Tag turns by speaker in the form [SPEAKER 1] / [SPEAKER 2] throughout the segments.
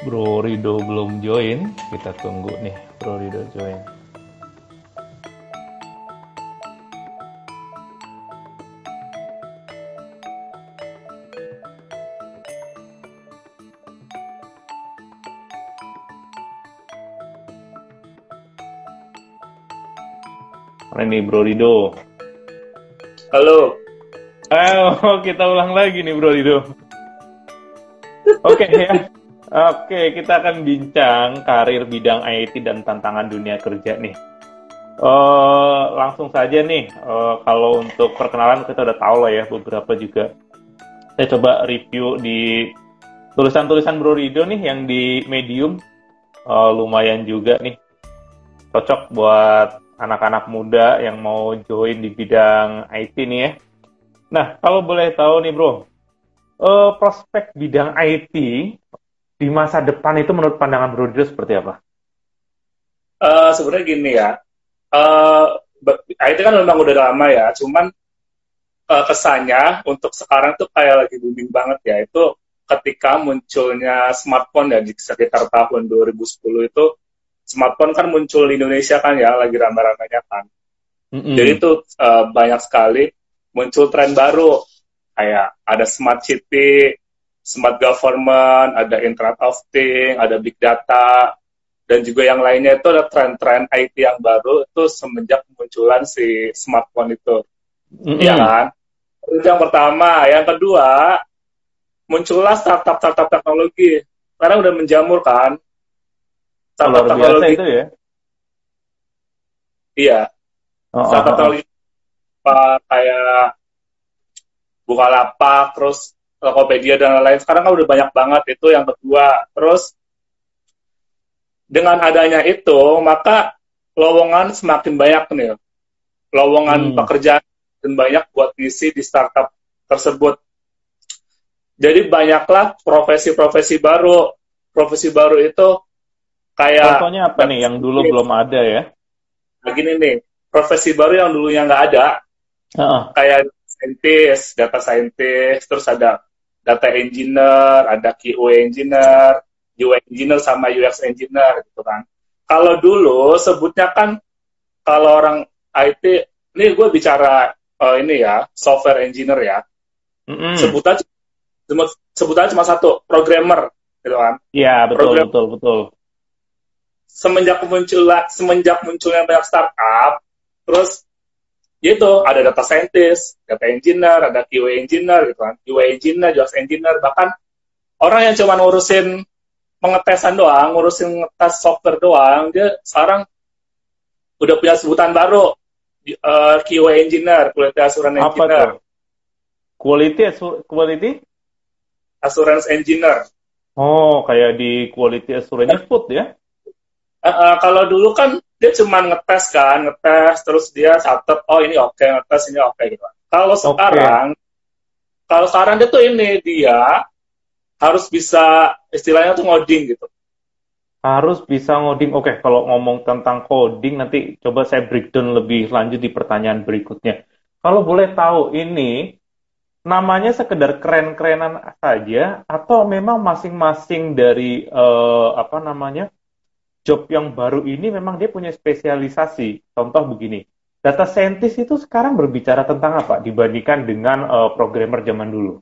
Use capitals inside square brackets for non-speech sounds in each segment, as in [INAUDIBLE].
[SPEAKER 1] Bro Rido belum join, kita tunggu nih Bro Rido join. Mana nih Bro Rido?
[SPEAKER 2] Halo.
[SPEAKER 1] Ayo, [LAUGHS] kita ulang lagi nih Bro Rido. Oke ya. Oke, kita akan bincang karir bidang IT dan tantangan dunia kerja nih. Uh, langsung saja nih, uh, kalau untuk perkenalan kita udah tahu lah ya beberapa juga. Saya coba review di tulisan-tulisan Bro Rido nih yang di Medium, uh, lumayan juga nih. Cocok buat anak-anak muda yang mau join di bidang IT nih ya. Nah, kalau boleh tahu nih bro, uh, prospek bidang IT di masa depan itu menurut pandangan bro Dio seperti apa?
[SPEAKER 2] Uh, Sebenarnya gini ya, uh, IT kan memang udah lama ya, cuman uh, kesannya untuk sekarang tuh kayak lagi booming banget ya. Itu ketika munculnya smartphone ya di sekitar tahun 2010 itu smartphone kan muncul di Indonesia kan ya, lagi ramai-ramainya kan. Mm-hmm. Jadi itu uh, banyak sekali muncul tren baru, kayak ada smart city, smart government, ada internet of things, ada big data, dan juga yang lainnya itu ada tren-tren IT yang baru itu semenjak kemunculan si smartphone itu. Mm-hmm. Ya kan? Itu yang pertama. Yang kedua, muncullah startup-startup teknologi. Sekarang udah menjamur kan,
[SPEAKER 1] startup Luar teknologi itu ya
[SPEAKER 2] iya oh, startup oh, oh. teknologi kayak Bukalapak terus Tokopedia dan lain-lain. Sekarang kan udah banyak banget itu yang kedua. Terus dengan adanya itu maka lowongan semakin banyak nih. Lowongan hmm. pekerjaan dan banyak buat ngisi di startup tersebut. Jadi banyaklah profesi-profesi baru. Profesi baru itu kayak
[SPEAKER 1] contohnya apa nih yang dulu belum ada ya?
[SPEAKER 2] Begini nih profesi baru yang dulunya nggak ada. Uh-uh. kayak scientist data scientist terus ada data engineer ada QA engineer UI engineer sama UX engineer gitu kan. Kalau dulu sebutnya kan kalau orang IT ini gue bicara uh, ini ya software engineer ya. Mm-hmm. sebutan sebutan cuma satu programmer gitu kan.
[SPEAKER 1] Iya betul Program, betul betul.
[SPEAKER 2] Semenjak munculnya semenjak munculnya banyak startup, terus gitu ada data scientist, data engineer, ada QA engineer gitu kan, QA engineer, UX engineer, bahkan orang yang cuma ngurusin pengetesan doang, ngurusin ngetes software doang, dia sekarang udah punya sebutan baru uh, eh, QA engineer, quality assurance Apa engineer. Tuh?
[SPEAKER 1] Quality quality
[SPEAKER 2] assurance engineer.
[SPEAKER 1] Oh, kayak di quality assurance food ya?
[SPEAKER 2] Uh, uh, kalau dulu kan dia cuma ngetes kan, ngetes terus dia catat oh ini oke, okay, ngetes ini oke okay, gitu. Kalau okay. sekarang kalau sekarang dia tuh ini dia harus bisa istilahnya tuh ngoding gitu.
[SPEAKER 1] Harus bisa ngoding. Oke, okay, kalau ngomong tentang coding nanti coba saya breakdown lebih lanjut di pertanyaan berikutnya. Kalau boleh tahu ini namanya sekedar keren-kerenan saja atau memang masing-masing dari uh, apa namanya job yang baru ini memang dia punya spesialisasi. Contoh begini, data scientist itu sekarang berbicara tentang apa dibandingkan dengan uh, programmer zaman dulu?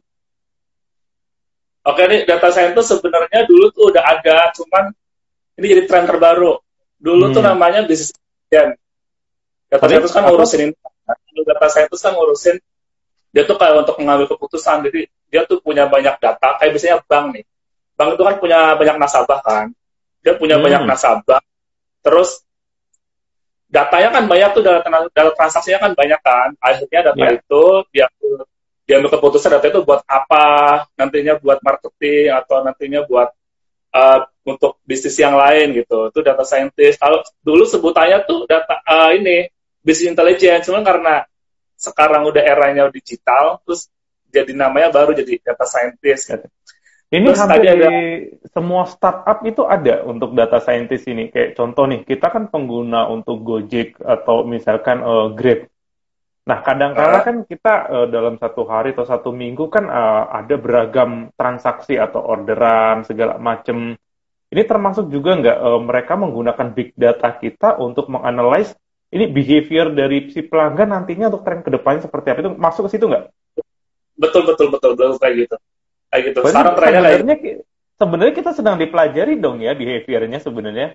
[SPEAKER 2] Oke nih, data scientist sebenarnya dulu tuh udah ada, cuman ini jadi tren terbaru. Dulu hmm. tuh namanya bisnis intelligence. Data Tapi, scientist kan apa? ngurusin ini. Data scientist kan ngurusin dia tuh kayak untuk mengambil keputusan. Jadi dia tuh punya banyak data, kayak biasanya bank nih. Bank itu kan punya banyak nasabah kan dia punya hmm. banyak nasabah. Terus datanya kan banyak tuh data, data transaksinya kan banyak kan. Akhirnya data yeah. itu dia dia ambil keputusan data itu buat apa nantinya buat marketing atau nantinya buat uh, untuk bisnis yang lain gitu. Itu data scientist kalau dulu sebutannya tuh data uh, ini business intelligence. Cuma karena sekarang udah eranya digital terus jadi namanya baru jadi data scientist
[SPEAKER 1] ini Terus hampir ada... semua startup itu ada untuk data scientist ini. Kayak contoh nih, kita kan pengguna untuk Gojek atau misalkan uh, Grab. Nah, kadang-kala uh. kan kita uh, dalam satu hari atau satu minggu kan uh, ada beragam transaksi atau orderan segala macam. ini termasuk juga nggak uh, mereka menggunakan big data kita untuk menganalisis ini behavior dari si pelanggan nantinya untuk tren ke depannya seperti apa itu masuk ke situ nggak?
[SPEAKER 2] Betul betul betul betul kayak gitu kayak gitu.
[SPEAKER 1] Berarti Sekarang trennya sebenarnya kayak... sebenarnya kita sedang dipelajari dong ya behaviornya sebenarnya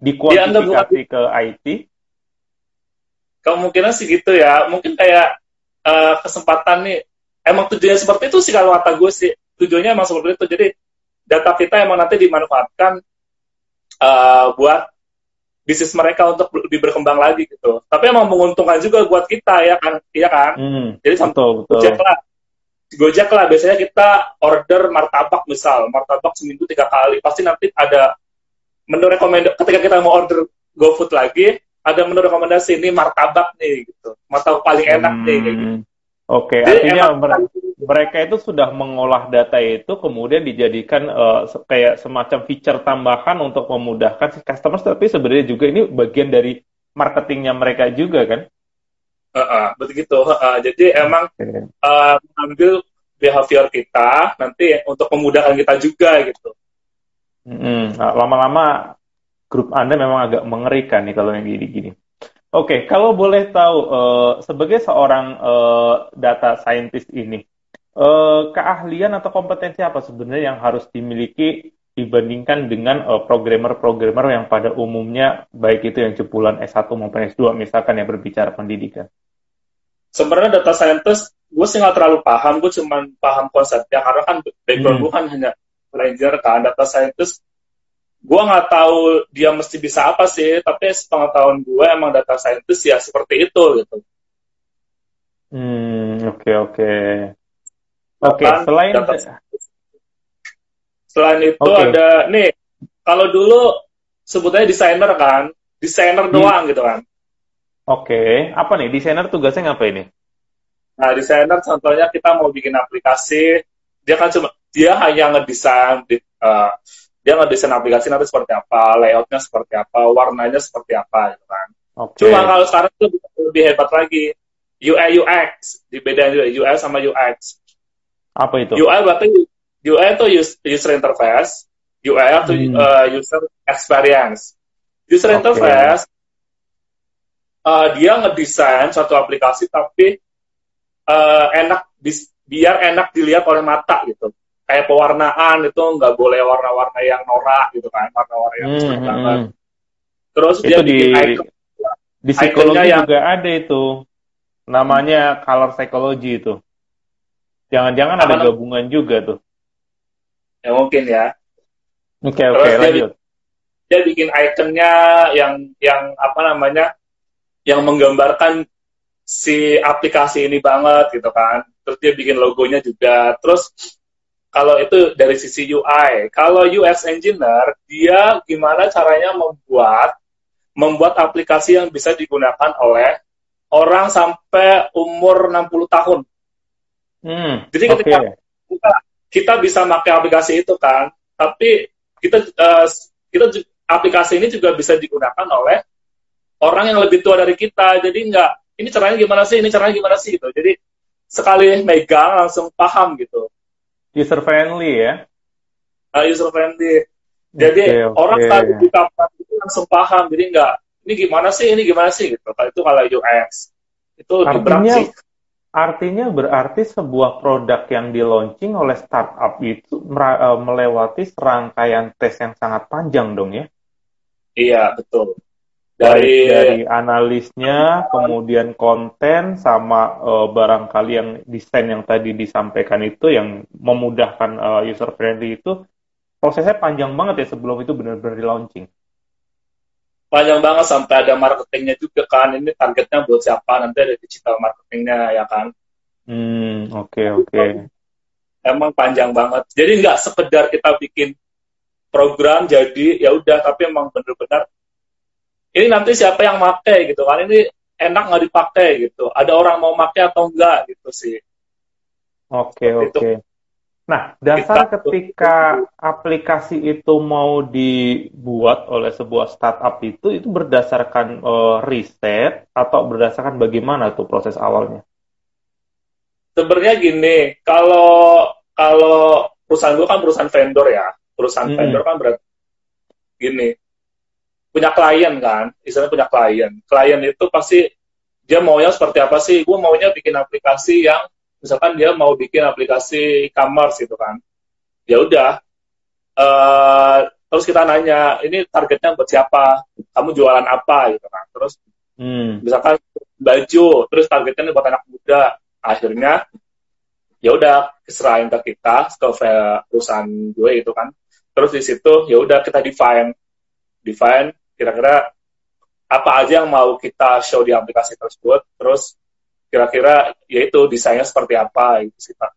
[SPEAKER 1] dikualifikasi ya, ke IT.
[SPEAKER 2] Kemungkinan sih gitu ya. Mungkin kayak uh, kesempatan nih emang tujuannya seperti itu sih kalau kata gue sih tujuannya emang seperti itu. Jadi data kita emang nanti dimanfaatkan uh, buat bisnis mereka untuk lebih berkembang lagi gitu. Tapi emang menguntungkan juga buat kita ya kan, iya kan.
[SPEAKER 1] Hmm, Jadi betul, betul.
[SPEAKER 2] Lah, Gojek lah biasanya kita order martabak misal, martabak seminggu tiga kali, pasti nanti ada menu rekomendasi. Ketika kita mau order GoFood lagi, ada menu rekomendasi ini martabak nih gitu, martabak paling enak hmm. nih kayak gitu.
[SPEAKER 1] Oke, okay, artinya mereka itu sudah mengolah data itu kemudian dijadikan uh, kayak semacam feature tambahan untuk memudahkan si customer, tapi sebenarnya juga ini bagian dari marketingnya mereka juga kan?
[SPEAKER 2] Uh, uh, begitu. Uh, jadi emang uh, mengambil behavior kita nanti untuk memudahkan kita juga gitu.
[SPEAKER 1] Hmm, lama-lama grup Anda memang agak mengerikan nih kalau yang gini-gini. Oke, okay, kalau boleh tahu uh, sebagai seorang uh, data scientist ini, uh, keahlian atau kompetensi apa sebenarnya yang harus dimiliki dibandingkan dengan programmer-programmer yang pada umumnya baik itu yang jepulan S1 maupun S2 misalkan yang berbicara pendidikan?
[SPEAKER 2] Sebenarnya data scientist gue sih nggak terlalu paham, gue cuma paham konsepnya karena kan background hmm. gue kan hanya belajar kan data scientist gue nggak tahu dia mesti bisa apa sih tapi sepengetahuan gue emang data scientist ya seperti itu gitu
[SPEAKER 1] hmm oke okay, oke okay. oke okay, selain data,
[SPEAKER 2] selain itu okay. ada nih kalau dulu sebutnya desainer kan desainer hmm. doang gitu kan
[SPEAKER 1] oke okay. apa nih desainer tugasnya ngapain nih
[SPEAKER 2] nah desainer contohnya kita mau bikin aplikasi dia kan cuma dia hanya ngedesain uh, dia ngedesain aplikasi nanti seperti apa, layoutnya seperti apa, warnanya seperti apa, gitu kan. Okay. Cuma kalau sekarang itu lebih hebat lagi, UI UX, dibedain UI sama UX.
[SPEAKER 1] Apa itu?
[SPEAKER 2] UI berarti UI itu user interface, UI itu hmm. uh, user experience. User okay. interface uh, dia ngedesain suatu aplikasi tapi uh, enak biar enak dilihat oleh mata gitu kayak pewarnaan itu nggak boleh warna-warna yang norak gitu kan warna-warna yang hmm, hmm, banget hmm. terus
[SPEAKER 1] itu dia di icon, di psikologi yang, juga ada itu namanya color psychology itu jangan-jangan ada gabungan juga tuh
[SPEAKER 2] ya mungkin ya
[SPEAKER 1] oke okay, oke okay, lanjut
[SPEAKER 2] dia, dia bikin ikonnya yang yang apa namanya yang menggambarkan si aplikasi ini banget gitu kan terus dia bikin logonya juga terus kalau itu dari sisi UI. Kalau UX engineer, dia gimana caranya membuat membuat aplikasi yang bisa digunakan oleh orang sampai umur 60 tahun. Hmm, Jadi ketika okay. kita, kita bisa pakai aplikasi itu kan, tapi kita uh, kita aplikasi ini juga bisa digunakan oleh orang yang lebih tua dari kita. Jadi enggak, ini caranya gimana sih? Ini caranya gimana sih gitu. Jadi sekali megang langsung paham gitu
[SPEAKER 1] user friendly ya
[SPEAKER 2] uh, user friendly jadi okay, okay. orang saat buka itu langsung paham jadi enggak ini gimana sih ini gimana sih gitu kalau itu kalau UX itu
[SPEAKER 1] artinya artinya berarti sebuah produk yang di launching oleh startup itu eh, melewati serangkaian tes yang sangat panjang dong ya?
[SPEAKER 2] Iya betul.
[SPEAKER 1] Dari dari analisnya kemudian konten sama uh, barangkali yang desain yang tadi disampaikan itu yang memudahkan uh, user friendly itu prosesnya panjang banget ya sebelum itu benar-benar di launching
[SPEAKER 2] panjang banget sampai ada marketingnya juga kan. Ini targetnya buat siapa? Nanti ada digital marketingnya ya kan?
[SPEAKER 1] Hmm oke okay, oke. Okay.
[SPEAKER 2] emang panjang banget. Jadi nggak sekedar kita bikin program jadi ya udah tapi emang benar-benar ini nanti siapa yang make gitu kan? Ini enak nggak dipakai gitu? Ada orang mau make atau enggak gitu sih.
[SPEAKER 1] Oke oke. okay. Nah dasar ketika aplikasi itu mau dibuat oleh sebuah startup itu itu berdasarkan uh, riset atau berdasarkan bagaimana tuh proses awalnya?
[SPEAKER 2] Sebenarnya gini kalau kalau perusahaan gue kan perusahaan vendor ya. Perusahaan hmm. vendor kan berarti gini punya klien kan istilahnya punya klien. Klien itu pasti dia maunya seperti apa sih? Gue maunya bikin aplikasi yang misalkan dia mau bikin aplikasi e-commerce gitu kan. Ya udah uh, terus kita nanya ini targetnya buat siapa? Kamu jualan apa? Gitu kan. Terus hmm. misalkan baju terus targetnya buat anak muda. Akhirnya ya udah serahin ke kita ke perusahaan gue itu kan. Terus di situ ya udah kita define. Define kira-kira apa aja yang mau kita show di aplikasi tersebut, terus kira-kira yaitu desainnya seperti apa itu sih Pak.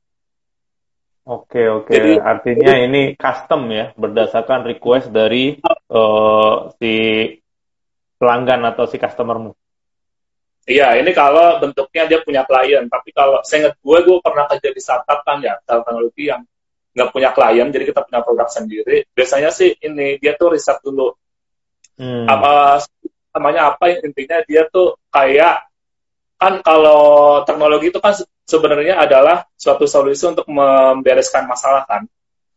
[SPEAKER 1] Oke oke, Jadi, artinya ini custom ya, berdasarkan request dari uh, si pelanggan atau si customermu.
[SPEAKER 2] Iya, ini kalau bentuknya dia punya klien, tapi kalau saya ingat gue, gue pernah kerja di startup kan ya, teknologi yang nggak punya klien, jadi kita punya produk sendiri. Biasanya sih ini dia tuh riset dulu hmm. apa namanya apa intinya dia tuh kayak kan kalau teknologi itu kan sebenarnya adalah suatu solusi untuk membereskan masalah kan.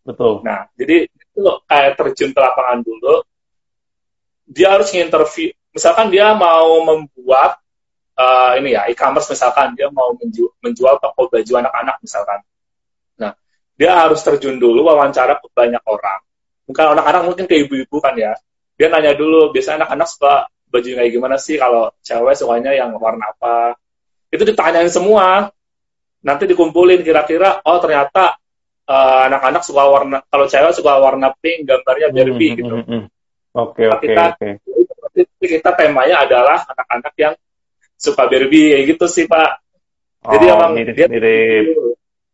[SPEAKER 1] Betul.
[SPEAKER 2] Nah, jadi itu kayak terjun ke lapangan dulu. Dia harus nginterview, misalkan dia mau membuat uh, ini ya e-commerce misalkan dia mau menjual, menjual toko baju anak-anak misalkan. Nah, dia harus terjun dulu wawancara ke banyak orang. Bukan anak-anak mungkin ke ibu-ibu kan ya. Dia nanya dulu, biasanya anak-anak suka baju kayak gimana sih? Kalau cewek sukanya yang warna apa? Itu ditanyain semua. Nanti dikumpulin kira-kira oh ternyata uh, anak-anak suka warna kalau cewek suka warna pink gambarnya Barbie hmm, hmm gitu.
[SPEAKER 1] hmm, hmm. oke oke oke.
[SPEAKER 2] kita temanya adalah anak-anak yang suka Barbie kayak gitu sih pak. Jadi
[SPEAKER 1] oh, emang mirip, dia mirip.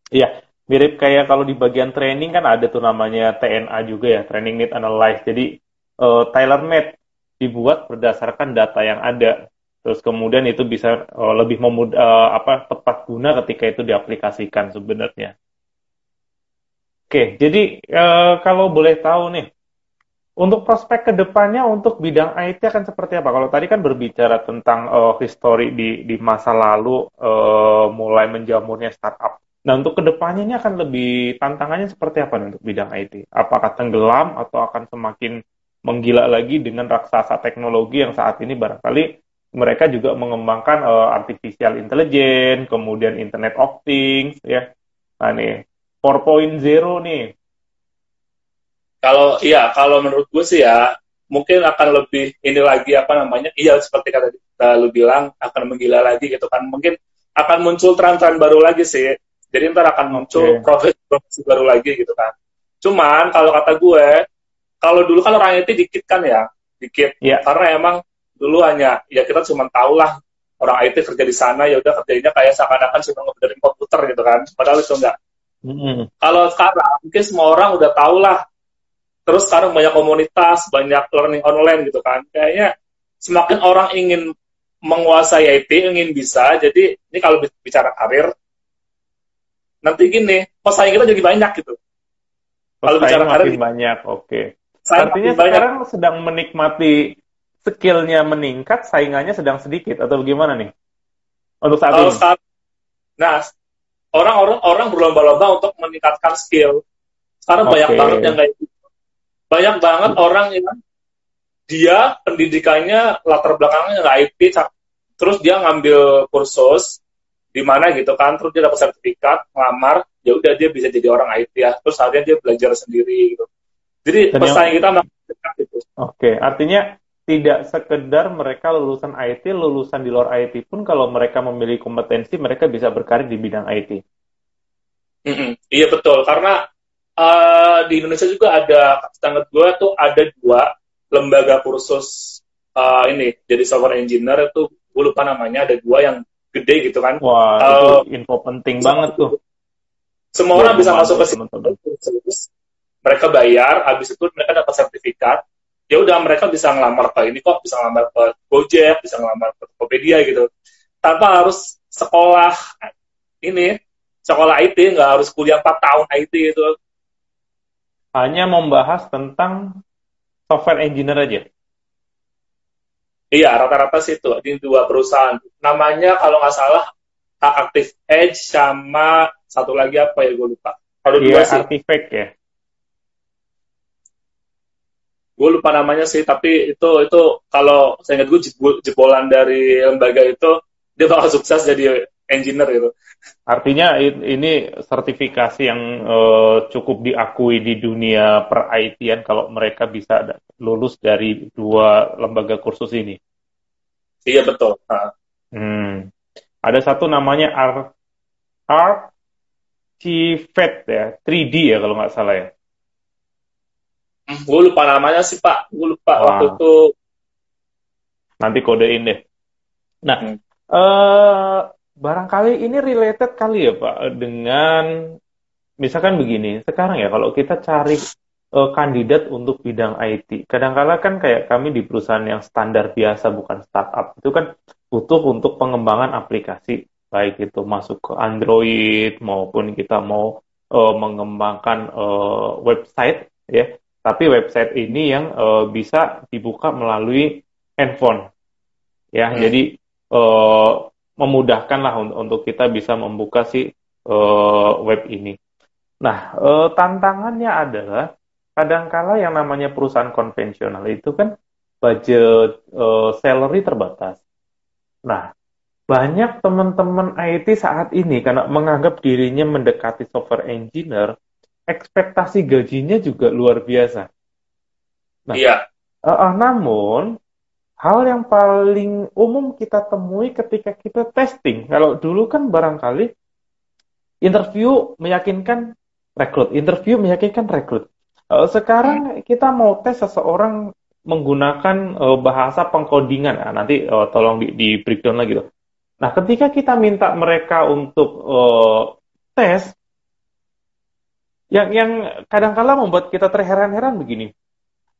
[SPEAKER 1] iya mirip kayak kalau di bagian training kan ada tuh namanya TNA juga ya training need analyze. Jadi uh, tailor made dibuat berdasarkan data yang ada. Terus kemudian itu bisa uh, lebih memud uh, apa tepat guna ketika itu diaplikasikan sebenarnya. Oke, jadi uh, kalau boleh tahu nih, untuk prospek ke depannya untuk bidang IT akan seperti apa? Kalau tadi kan berbicara tentang uh, histori di di masa lalu uh, mulai menjamurnya startup. Nah untuk ke depannya ini akan lebih tantangannya seperti apa nih untuk bidang IT? Apakah tenggelam atau akan semakin menggila lagi dengan raksasa teknologi yang saat ini barangkali mereka juga mengembangkan uh, artificial intelligence, kemudian Internet of Things, ya. Nah nih, 4.0 nih.
[SPEAKER 2] Kalau iya, kalau menurut gue sih ya, mungkin akan lebih ini lagi apa namanya, iya seperti kata kita lu bilang akan menggila lagi gitu kan. Mungkin akan muncul tren-tren baru lagi sih. Jadi ntar akan muncul profesi-profesi baru lagi gitu kan. Cuman kalau kata gue, kalau dulu kan orang IT dikit kan ya, dikit. Yeah. Karena emang dulu hanya ya kita cuma tahu lah orang IT kerja di sana ya udah kerjanya kayak seakan-akan cuma ngebenerin komputer gitu kan. Padahal itu enggak. Mm-hmm. Kalau sekarang mungkin semua orang udah tahu lah. Terus sekarang banyak komunitas, banyak learning online gitu kan. Kayaknya semakin orang ingin menguasai IT, ingin bisa. Jadi ini kalau bicara karir, nanti gini, pesaing kita jadi banyak gitu.
[SPEAKER 1] Kalau bicara karir banyak, oke. Okay. Saya Artinya sekarang sedang menikmati skillnya meningkat, saingannya sedang sedikit atau bagaimana nih? Untuk saat Kalau ini. Saat,
[SPEAKER 2] nah, orang-orang orang berlomba-lomba untuk meningkatkan skill. Sekarang okay. banyak banget yang kayak gitu. Banyak banget orang yang dia pendidikannya latar belakangnya nggak IT, terus dia ngambil kursus di mana gitu kan, terus dia dapat sertifikat, ngelamar, ya udah dia bisa jadi orang IT ya. Terus akhirnya dia belajar sendiri gitu. Jadi Dan pesaing yang... kita
[SPEAKER 1] dekat itu. Oke, artinya tidak sekedar mereka lulusan IT, lulusan di luar IT pun kalau mereka memiliki kompetensi, mereka bisa berkarir di bidang IT.
[SPEAKER 2] Mm -hmm. Iya betul, karena uh, di Indonesia juga ada, sangat gue tuh ada dua lembaga kursus uh, ini, jadi software engineer itu gue lupa namanya, ada dua yang gede gitu kan.
[SPEAKER 1] Wah, uh, itu eh, info penting banget tuh.
[SPEAKER 2] Semua orang bisa masuk ke situ mereka bayar, habis itu mereka dapat sertifikat, ya udah mereka bisa ngelamar ke ini kok, bisa ngelamar ke Gojek, bisa ngelamar ke Tokopedia gitu, tanpa harus sekolah ini, sekolah IT, nggak harus kuliah 4 tahun IT itu.
[SPEAKER 1] Hanya membahas tentang software engineer aja?
[SPEAKER 2] Iya, rata-rata sih itu di dua perusahaan. Namanya kalau nggak salah Active Edge sama satu lagi apa ya gue lupa.
[SPEAKER 1] Kalau iya, dua sih. Artifact ya.
[SPEAKER 2] Gue lupa namanya sih tapi itu itu kalau saya ingat gue jebolan dari lembaga itu dia bakal sukses jadi engineer gitu
[SPEAKER 1] artinya ini sertifikasi yang uh, cukup diakui di dunia per IT-an kalau mereka bisa lulus dari dua lembaga kursus ini
[SPEAKER 2] iya betul
[SPEAKER 1] nah. hmm. ada satu namanya Art Cifet ya 3D ya kalau nggak salah ya
[SPEAKER 2] gue lupa namanya sih Pak. Gue lupa Wah. waktu itu.
[SPEAKER 1] Nanti kodein deh. Nah, hmm. uh, barangkali ini related kali ya Pak dengan misalkan begini. Sekarang ya kalau kita cari uh, kandidat untuk bidang IT, kadang-kala kan kayak kami di perusahaan yang standar biasa bukan startup itu kan butuh untuk pengembangan aplikasi baik itu masuk ke Android maupun kita mau uh, mengembangkan uh, website ya tapi website ini yang uh, bisa dibuka melalui handphone. Ya hmm. jadi uh, memudahkan lah untuk, untuk kita bisa membuka si uh, web ini. Nah uh, tantangannya adalah kadangkala yang namanya perusahaan konvensional itu kan budget uh, salary terbatas. Nah banyak teman-teman IT saat ini karena menganggap dirinya mendekati software engineer ekspektasi gajinya juga luar biasa.
[SPEAKER 2] Nah, iya.
[SPEAKER 1] Uh, uh, namun hal yang paling umum kita temui ketika kita testing, kalau dulu kan barangkali interview meyakinkan rekrut, interview meyakinkan rekrut. Uh, sekarang hmm. kita mau tes seseorang menggunakan uh, bahasa pengkodingan, nah, nanti uh, tolong di, di breakdown lagi tuh. Nah, ketika kita minta mereka untuk uh, tes, yang yang kadang-kala membuat kita terheran-heran begini.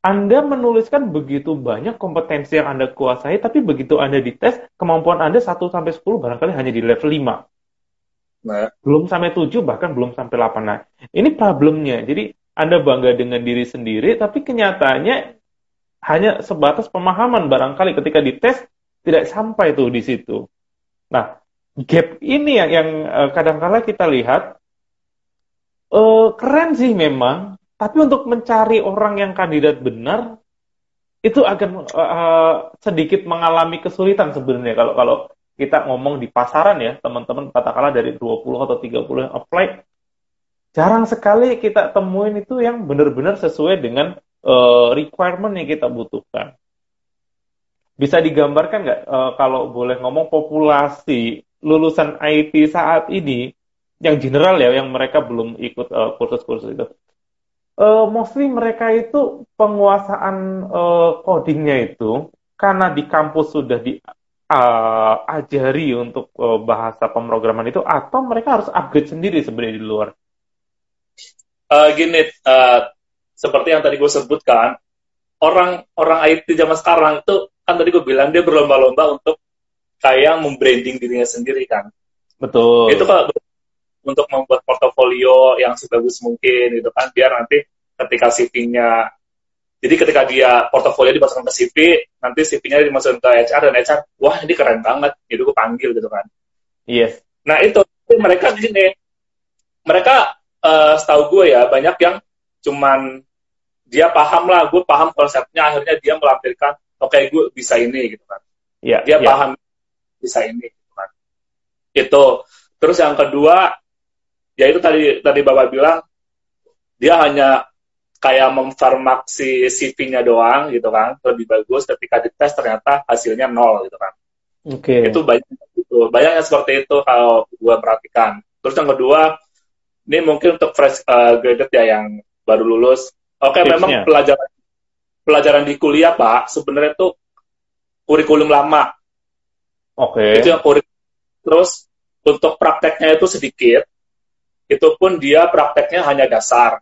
[SPEAKER 1] Anda menuliskan begitu banyak kompetensi yang Anda kuasai, tapi begitu Anda dites, kemampuan Anda 1 sampai 10 barangkali hanya di level 5. Nah. Belum sampai 7, bahkan belum sampai 8. Nah, ini problemnya. Jadi, Anda bangga dengan diri sendiri, tapi kenyataannya hanya sebatas pemahaman barangkali ketika dites tidak sampai tuh di situ. Nah, gap ini yang, yang eh, kadang-kala kita lihat uh, keren sih memang, tapi untuk mencari orang yang kandidat benar itu akan uh, sedikit mengalami kesulitan sebenarnya kalau kalau kita ngomong di pasaran ya, teman-teman katakanlah dari 20 atau 30 yang apply jarang sekali kita temuin itu yang benar-benar sesuai dengan uh, requirement yang kita butuhkan. Bisa digambarkan nggak uh, kalau boleh ngomong populasi lulusan IT saat ini yang general ya, yang mereka belum ikut kursus eh, kursus-kursus itu. Uh, mostly mereka itu penguasaan uh, codingnya itu karena di kampus sudah diajari uh, untuk uh, bahasa pemrograman itu atau mereka harus upgrade sendiri sebenarnya di luar.
[SPEAKER 2] Uh, gini, uh, seperti yang tadi gue sebutkan, orang orang IT zaman sekarang itu kan tadi gue bilang dia berlomba-lomba untuk kayak membranding dirinya sendiri kan.
[SPEAKER 1] Betul.
[SPEAKER 2] Itu kalau untuk membuat portofolio yang sebagus mungkin gitu kan biar nanti ketika CV-nya jadi ketika dia portofolio dimasukkan ke CV nanti CV-nya dimasukkan ke HR dan HR wah ini keren banget jadi gue panggil gitu kan.
[SPEAKER 1] Yes
[SPEAKER 2] nah itu mereka di sini mereka uh, setahu gue ya banyak yang cuman dia paham lah gue paham konsepnya akhirnya dia melampirkan oke okay, gue bisa ini gitu kan. Yeah, dia yeah. paham bisa ini gitu kan. Itu. Terus yang kedua ya itu tadi tadi bapak bilang dia hanya kayak memfarmaksi CV-nya doang gitu kan lebih bagus. Ketika dites ternyata hasilnya nol gitu kan.
[SPEAKER 1] Oke. Okay.
[SPEAKER 2] itu banyak itu banyaknya seperti itu kalau gue perhatikan. Terus yang kedua ini mungkin untuk fresh uh, graduate ya yang baru lulus. Oke okay, memang pelajaran pelajaran di kuliah pak sebenarnya itu kurikulum lama.
[SPEAKER 1] Oke. Okay.
[SPEAKER 2] itu yang kurikulum. Terus untuk prakteknya itu sedikit itu pun dia prakteknya hanya dasar.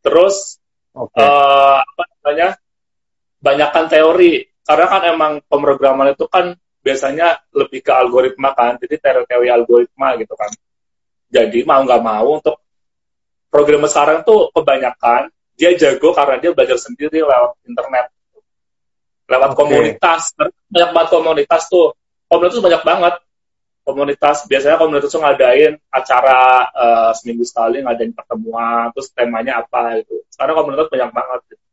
[SPEAKER 2] Terus okay. uh, eh, apa namanya banyakkan teori karena kan emang pemrograman itu kan biasanya lebih ke algoritma kan, jadi teori-teori algoritma gitu kan. Jadi mau nggak mau untuk programmer sekarang tuh kebanyakan dia jago karena dia belajar sendiri lewat internet, lewat okay. komunitas. Banyak banget komunitas tuh. Komunitas banyak banget komunitas biasanya komunitas itu ngadain acara uh, seminggu sekali ngadain pertemuan terus temanya apa itu sekarang komunitas banyak banget. Gitu.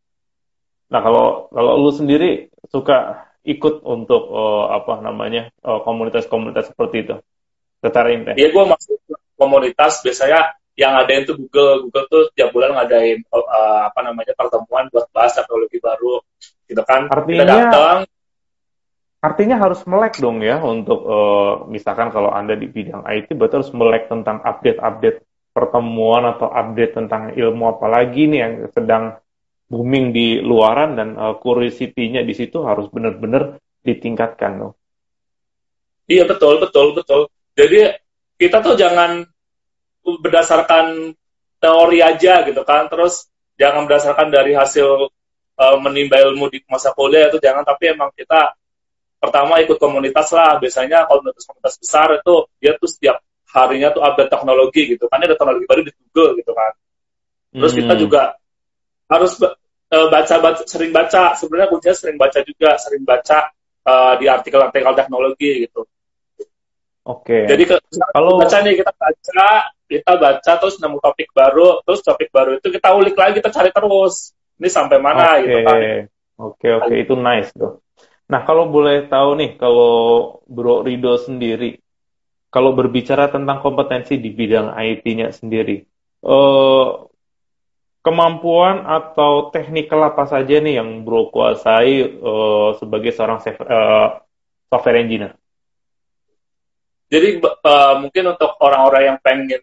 [SPEAKER 1] Nah kalau kalau lu sendiri suka ikut untuk uh, apa namanya komunitas komunitas-komunitas seperti itu, tertarik teh?
[SPEAKER 2] Iya gue masuk komunitas. Biasanya yang ada itu Google. Google tuh tiap bulan ngadain uh, apa namanya pertemuan buat bahas teknologi baru. Gitu kan?
[SPEAKER 1] Artinya kita datang artinya harus melek dong ya untuk uh, misalkan kalau anda di bidang IT berarti harus melek tentang update-update pertemuan atau update tentang ilmu apalagi nih yang sedang booming di luaran dan uh, curiosity-nya di situ harus benar-benar ditingkatkan loh.
[SPEAKER 2] Iya betul betul betul. Jadi kita tuh jangan berdasarkan teori aja gitu kan, terus jangan berdasarkan dari hasil uh, menimba ilmu di masa kuliah itu jangan, tapi emang kita pertama ikut komunitas lah. Biasanya komunitas-komunitas besar itu dia tuh setiap harinya tuh update teknologi gitu kan, ada teknologi baru di Google gitu kan. Terus hmm. kita juga harus uh, baca, baca sering baca sebenarnya kuncinya sering baca juga sering baca uh, di artikel-artikel teknologi gitu
[SPEAKER 1] oke okay.
[SPEAKER 2] jadi ke, kalau baca nih kita baca kita baca terus nemu topik baru terus topik baru itu kita ulik lagi kita cari terus ini sampai mana
[SPEAKER 1] okay.
[SPEAKER 2] gitu kan
[SPEAKER 1] oke okay, oke okay. itu nice tuh nah kalau boleh tahu nih kalau Bro Rido sendiri kalau berbicara tentang kompetensi di bidang IT-nya sendiri, uh, kemampuan atau teknikal apa saja nih yang bro kuasai uh, sebagai seorang uh, software engineer?
[SPEAKER 2] Jadi uh, mungkin untuk orang-orang yang pengen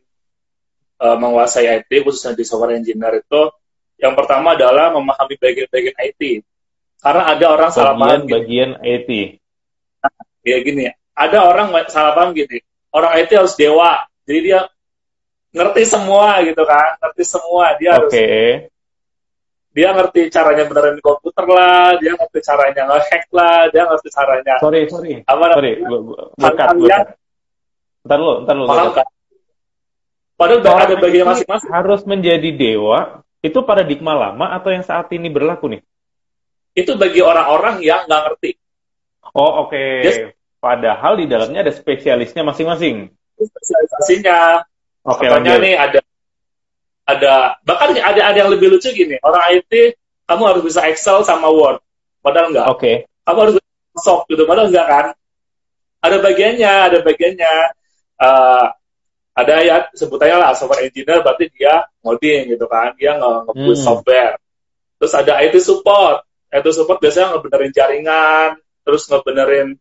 [SPEAKER 2] uh, menguasai IT khususnya di software engineer itu yang pertama adalah memahami bagian-bagian IT. Karena ada orang bagian, salah paham
[SPEAKER 1] bagian IT.
[SPEAKER 2] Ya gini, ada orang salah paham gini. Orang IT harus dewa. Jadi dia ngerti semua gitu kan. Ngerti semua. Dia harus okay. dia ngerti caranya benerin komputer lah dia ngerti caranya ngehack lah dia ngerti caranya
[SPEAKER 1] sorry sorry. apa sorry bukan ntar lu ntar lu paham kan padahal Orang ada bagian masing-masing. harus menjadi dewa itu paradigma lama atau yang saat ini berlaku nih
[SPEAKER 2] itu bagi orang-orang yang nggak ngerti.
[SPEAKER 1] Oh oke. Okay. yes. padahal di dalamnya ada spesialisnya masing-masing.
[SPEAKER 2] Spesialisasinya. Oke, Contohnya nih ada ada bahkan ada ada yang lebih lucu gini. Orang IT kamu harus bisa Excel sama Word. Padahal enggak
[SPEAKER 1] oke. Okay.
[SPEAKER 2] kamu harus Microsoft gitu padahal enggak kan? Ada bagiannya ada bagiannya. Uh, ada ya sebutannya lah software engineer berarti dia ngoding gitu kan. Dia nge ngebuat hmm. software. Terus ada IT support IT support biasanya ngebenerin jaringan terus ngebenerin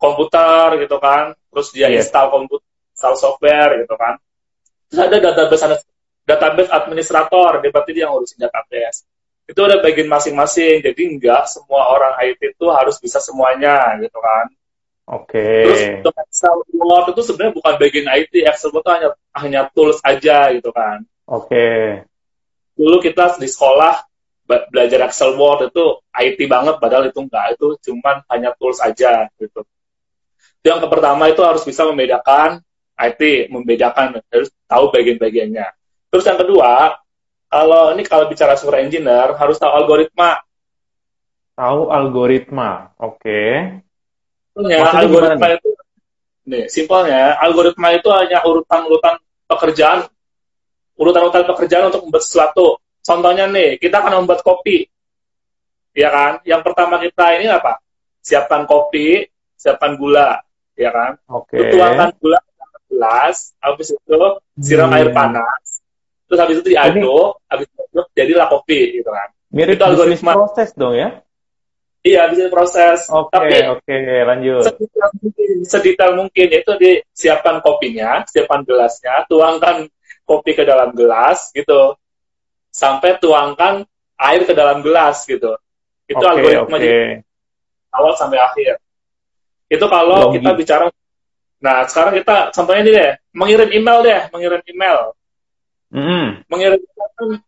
[SPEAKER 2] komputer gitu kan terus dia yeah. install komputer install software gitu kan Terus ada database database administrator, dia berarti dia ngurusin database. Itu ada bagian masing-masing, jadi enggak semua orang IT itu harus bisa semuanya gitu kan.
[SPEAKER 1] Oke. Okay.
[SPEAKER 2] Terus untuk Excel Word itu sebenarnya bukan bagian IT, Excel itu hanya hanya tools aja gitu kan.
[SPEAKER 1] Oke. Okay.
[SPEAKER 2] Dulu kita di sekolah belajar Excel Word itu IT banget, padahal itu enggak, itu cuman hanya tools aja gitu. Yang pertama itu harus bisa membedakan IT membedakan harus tahu bagian-bagiannya. Terus yang kedua, kalau ini kalau bicara software engineer harus tahu algoritma.
[SPEAKER 1] Tahu algoritma, oke. Okay.
[SPEAKER 2] Ya, algoritma itu, nih simpelnya algoritma itu hanya urutan-urutan pekerjaan, urutan-urutan pekerjaan untuk membuat sesuatu. Contohnya nih, kita akan membuat kopi, ya kan? Yang pertama kita ini apa? Siapkan kopi, siapkan gula, ya kan?
[SPEAKER 1] Oke. Okay.
[SPEAKER 2] Tuangkan gula gelas, habis itu siram hmm. air panas, terus habis itu diaduk, Ini... habis itu jadilah kopi gitu kan.
[SPEAKER 1] Mirip itu algoritma proses dong ya?
[SPEAKER 2] Iya, bisa proses.
[SPEAKER 1] Oke, okay, oke, okay, lanjut.
[SPEAKER 2] Sedetail mungkin, sedetail mungkin itu disiapkan kopinya, siapkan gelasnya, tuangkan kopi ke dalam gelas gitu, sampai tuangkan air ke dalam gelas gitu. Itu okay, algoritma okay. awal sampai akhir. Itu kalau kita bicara Nah, sekarang kita contohnya ini deh, mengirim email deh, mengirim email.
[SPEAKER 1] Mm.
[SPEAKER 2] Mengirim email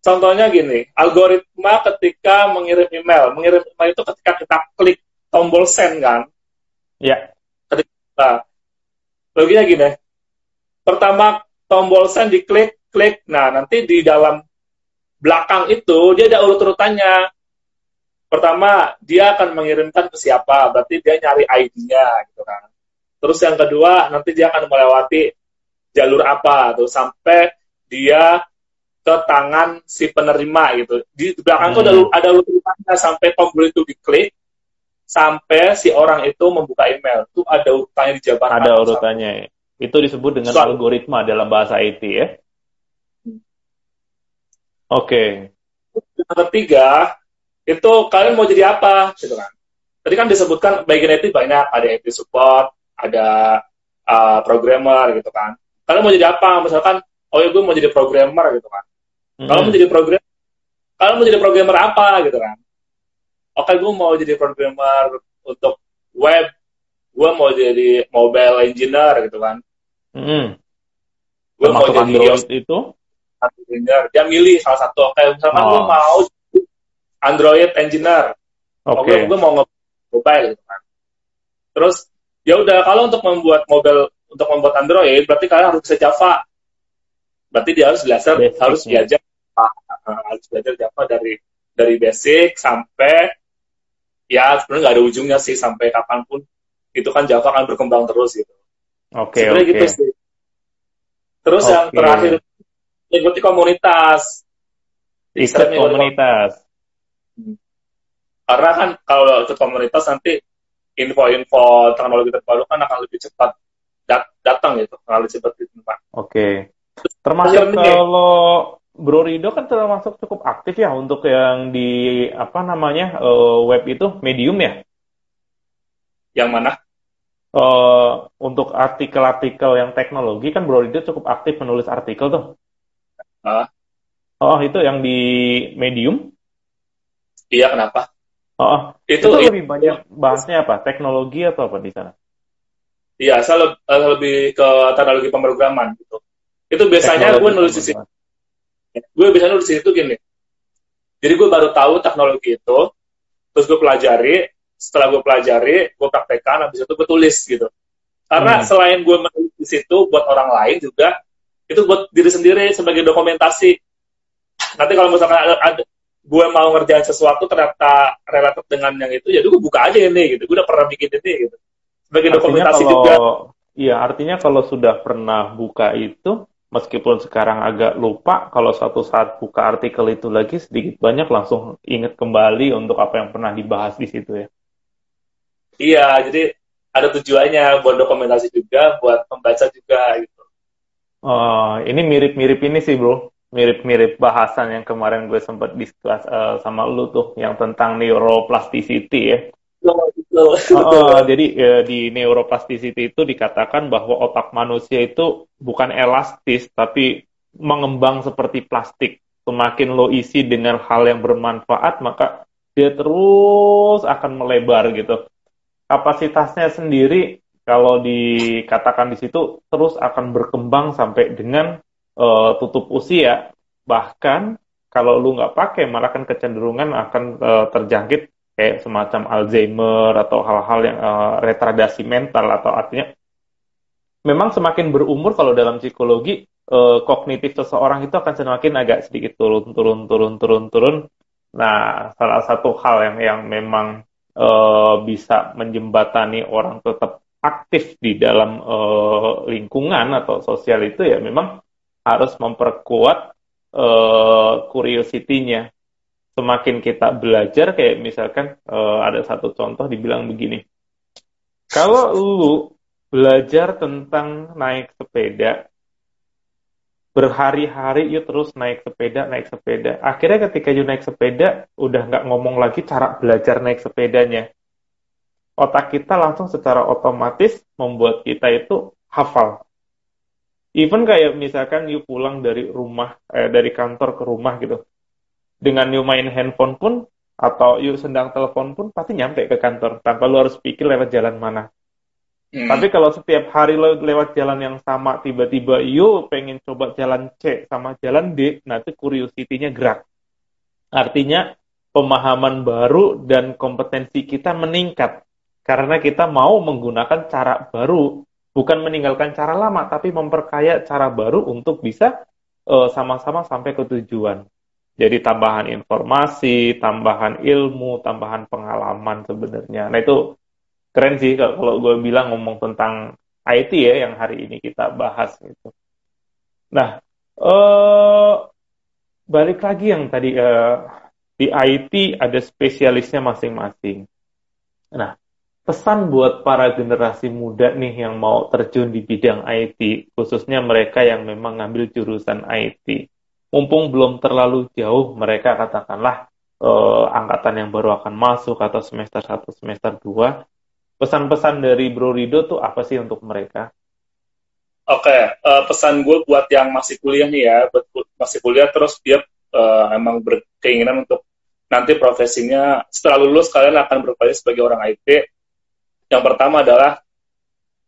[SPEAKER 2] contohnya gini, algoritma ketika mengirim email, mengirim email itu ketika kita klik tombol send kan?
[SPEAKER 1] Iya.
[SPEAKER 2] Yeah. Ketika loginya gini, pertama tombol send diklik, klik, nah nanti di dalam belakang itu dia ada urut-urutannya. Pertama, dia akan mengirimkan ke siapa, berarti dia nyari ID-nya gitu kan. Terus yang kedua, nanti dia akan melewati jalur apa tuh sampai dia ke tangan si penerima gitu. Di belakang
[SPEAKER 1] Hmm.
[SPEAKER 2] tuh ada ada urutannya sampai tombol itu diklik sampai si orang itu membuka email. Tuh ada urutannya dijabarkan.
[SPEAKER 1] Ada urutannya. ya. Itu disebut dengan
[SPEAKER 2] Soal-
[SPEAKER 1] algoritma dalam bahasa IT ya. Oke.
[SPEAKER 2] Yang ketiga, itu kalian mau jadi apa gitu kan. Tadi kan disebutkan bagian IT banyak, ada IT support, ada uh, programmer gitu kan. Kalian mau jadi apa? Misalkan, oh ya gue mau jadi programmer gitu kan. Kalau mau
[SPEAKER 1] Mm.
[SPEAKER 2] jadi program, kalau mau jadi programmer apa gitu kan? Oke, gue mau jadi programmer untuk web, gue mau jadi mobile engineer gitu kan.
[SPEAKER 1] Mm.
[SPEAKER 2] Gue mau jadi
[SPEAKER 1] Android
[SPEAKER 2] iOS
[SPEAKER 1] itu.
[SPEAKER 2] Engineer. Dia milih salah satu. Oke, misalkan gue
[SPEAKER 1] Oh.
[SPEAKER 2] mau jadi Android engineer.
[SPEAKER 1] Oke.
[SPEAKER 2] Oke, gue mau nge mobile gitu kan. Terus ya udah kalau untuk membuat mobile untuk membuat Android berarti kalian harus bisa Java. Berarti dia harus belajar
[SPEAKER 1] Basicnya.
[SPEAKER 2] harus belajar uh, harus belajar Java dari dari basic sampai ya sebenarnya nggak ada ujungnya sih sampai kapan pun itu kan Java akan berkembang terus gitu.
[SPEAKER 1] Oke,
[SPEAKER 2] Sebenarnya
[SPEAKER 1] oke.
[SPEAKER 2] gitu sih. Terus yang
[SPEAKER 1] Oke.
[SPEAKER 2] terakhir ikuti komunitas.
[SPEAKER 1] Ikut komunitas.
[SPEAKER 2] Karena kan kalau ikut komunitas nanti info-info teknologi terbaru kan akan lebih cepat dat- datang gitu, akan lebih cepat ditemukan.
[SPEAKER 1] Oke. Termasuk
[SPEAKER 2] Terakhir nih.
[SPEAKER 1] kalau Bro Rido kan termasuk cukup aktif ya untuk yang di apa namanya eh, web itu medium ya.
[SPEAKER 2] Yang mana?
[SPEAKER 1] Eh, untuk artikel-artikel yang teknologi kan Bro Rido cukup aktif menulis artikel tuh.
[SPEAKER 2] Ah.
[SPEAKER 1] Oh itu yang di medium.
[SPEAKER 2] Iya, kenapa?
[SPEAKER 1] Oh itu,
[SPEAKER 2] Itu,
[SPEAKER 1] lebih banyak bahasnya apa? Teknologi atau apa di sana?
[SPEAKER 2] iya, saya leb- eh, lebih ke teknologi pemrograman gitu. Itu biasanya
[SPEAKER 1] Teknologi
[SPEAKER 2] gue nulis di situ, gue biasanya nulis di situ gini. Jadi gue baru tahu teknologi itu, terus gue pelajari, setelah gue pelajari, gue praktekkan, habis itu gue tulis gitu. Karena
[SPEAKER 1] Hmm.
[SPEAKER 2] selain gue menulis di situ buat orang lain juga, itu buat diri sendiri sebagai dokumentasi. Nanti kalau misalkan ada, ada gue mau ngerjain sesuatu ternyata relatif dengan yang itu, ya gue buka aja ini gitu. Gue udah pernah bikin ini gitu. Sebagai
[SPEAKER 1] Artinya
[SPEAKER 2] dokumentasi
[SPEAKER 1] kalau
[SPEAKER 2] juga.
[SPEAKER 1] iya artinya kalau sudah pernah buka itu meskipun sekarang agak lupa kalau suatu saat buka artikel itu lagi sedikit banyak langsung ingat kembali untuk apa yang pernah dibahas di situ ya.
[SPEAKER 2] Iya, jadi ada tujuannya buat dokumentasi juga, buat membaca juga gitu.
[SPEAKER 1] Oh, ini mirip-mirip ini sih bro, mirip-mirip bahasan yang kemarin gue sempat discuss eh, sama lu tuh yang tentang neuroplasticity ya.
[SPEAKER 2] Betul,
[SPEAKER 1] Oh, [LAUGHS] jadi eh, di neuroplasticity itu dikatakan bahwa otak manusia itu bukan elastis tapi mengembang seperti plastik. Semakin lo isi dengan hal yang bermanfaat, maka dia terus akan melebar gitu. Kapasitasnya sendiri kalau dikatakan di situ terus akan berkembang sampai dengan eh, tutup usia. Bahkan kalau lu nggak pakai malah kan kecenderungan akan eh, terjangkit kayak semacam Alzheimer atau hal-hal yang eh, retardasi mental atau artinya memang semakin berumur kalau dalam psikologi eh, kognitif seseorang itu akan semakin agak sedikit turun turun turun turun turun. Nah, salah satu hal yang yang memang eh, bisa menjembatani orang tetap aktif di dalam eh, lingkungan atau sosial itu ya memang harus memperkuat eh, curiosity-nya. Semakin kita belajar kayak misalkan eh, ada satu contoh dibilang begini. Kalau lu belajar tentang naik sepeda berhari-hari you terus naik sepeda naik sepeda. Akhirnya ketika you naik sepeda udah nggak ngomong lagi cara belajar naik sepedanya otak kita langsung secara otomatis membuat kita itu hafal even kayak misalkan you pulang dari rumah eh, dari kantor ke rumah gitu dengan you main handphone pun atau you sedang telepon pun pasti nyampe ke kantor tanpa lu harus pikir lewat jalan mana.
[SPEAKER 2] Hmm.
[SPEAKER 1] Tapi kalau setiap hari lo lewat jalan yang sama tiba-tiba you pengen coba jalan C sama jalan D, nah itu curiosity-nya gerak. Artinya pemahaman baru dan kompetensi kita meningkat karena kita mau menggunakan cara baru, bukan meninggalkan cara lama tapi memperkaya cara baru untuk bisa eh, sama-sama sampai ke tujuan. Jadi tambahan informasi, tambahan ilmu, tambahan pengalaman sebenarnya. Nah itu keren sih kalau gue bilang ngomong tentang IT ya yang hari ini kita bahas gitu. Nah, eh, balik lagi yang tadi uh, di IT ada spesialisnya masing-masing. Nah, pesan buat para generasi muda nih yang mau terjun di bidang IT, khususnya mereka yang memang ngambil jurusan IT. Mumpung belum terlalu jauh, mereka katakanlah uh, angkatan yang baru akan masuk atau semester 1, semester 2. Pesan-pesan dari Bro Rido tuh apa sih untuk mereka?
[SPEAKER 2] Oke, uh, eh, pesan gue buat yang masih kuliah nih ya, masih kuliah terus dia uh, emang berkeinginan untuk nanti profesinya setelah lulus kalian akan berprofesi sebagai orang IT. Yang pertama adalah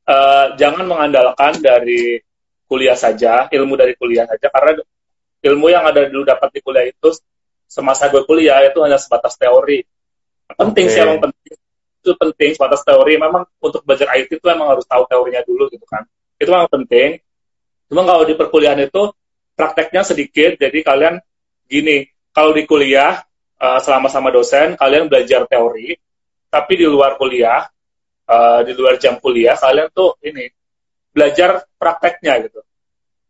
[SPEAKER 2] uh, jangan mengandalkan dari kuliah saja, ilmu dari kuliah saja, karena ilmu yang ada dulu dapat di kuliah itu semasa gue kuliah itu hanya sebatas teori. Penting okay. sih emang penting itu penting sebatas teori. Memang untuk belajar IT itu emang harus tahu teorinya dulu gitu kan. Itu memang penting. Cuma kalau di perkuliahan itu prakteknya sedikit, jadi kalian gini, kalau di kuliah uh, selama sama dosen kalian belajar teori, tapi di luar kuliah, uh, di luar jam kuliah kalian tuh ini belajar prakteknya gitu.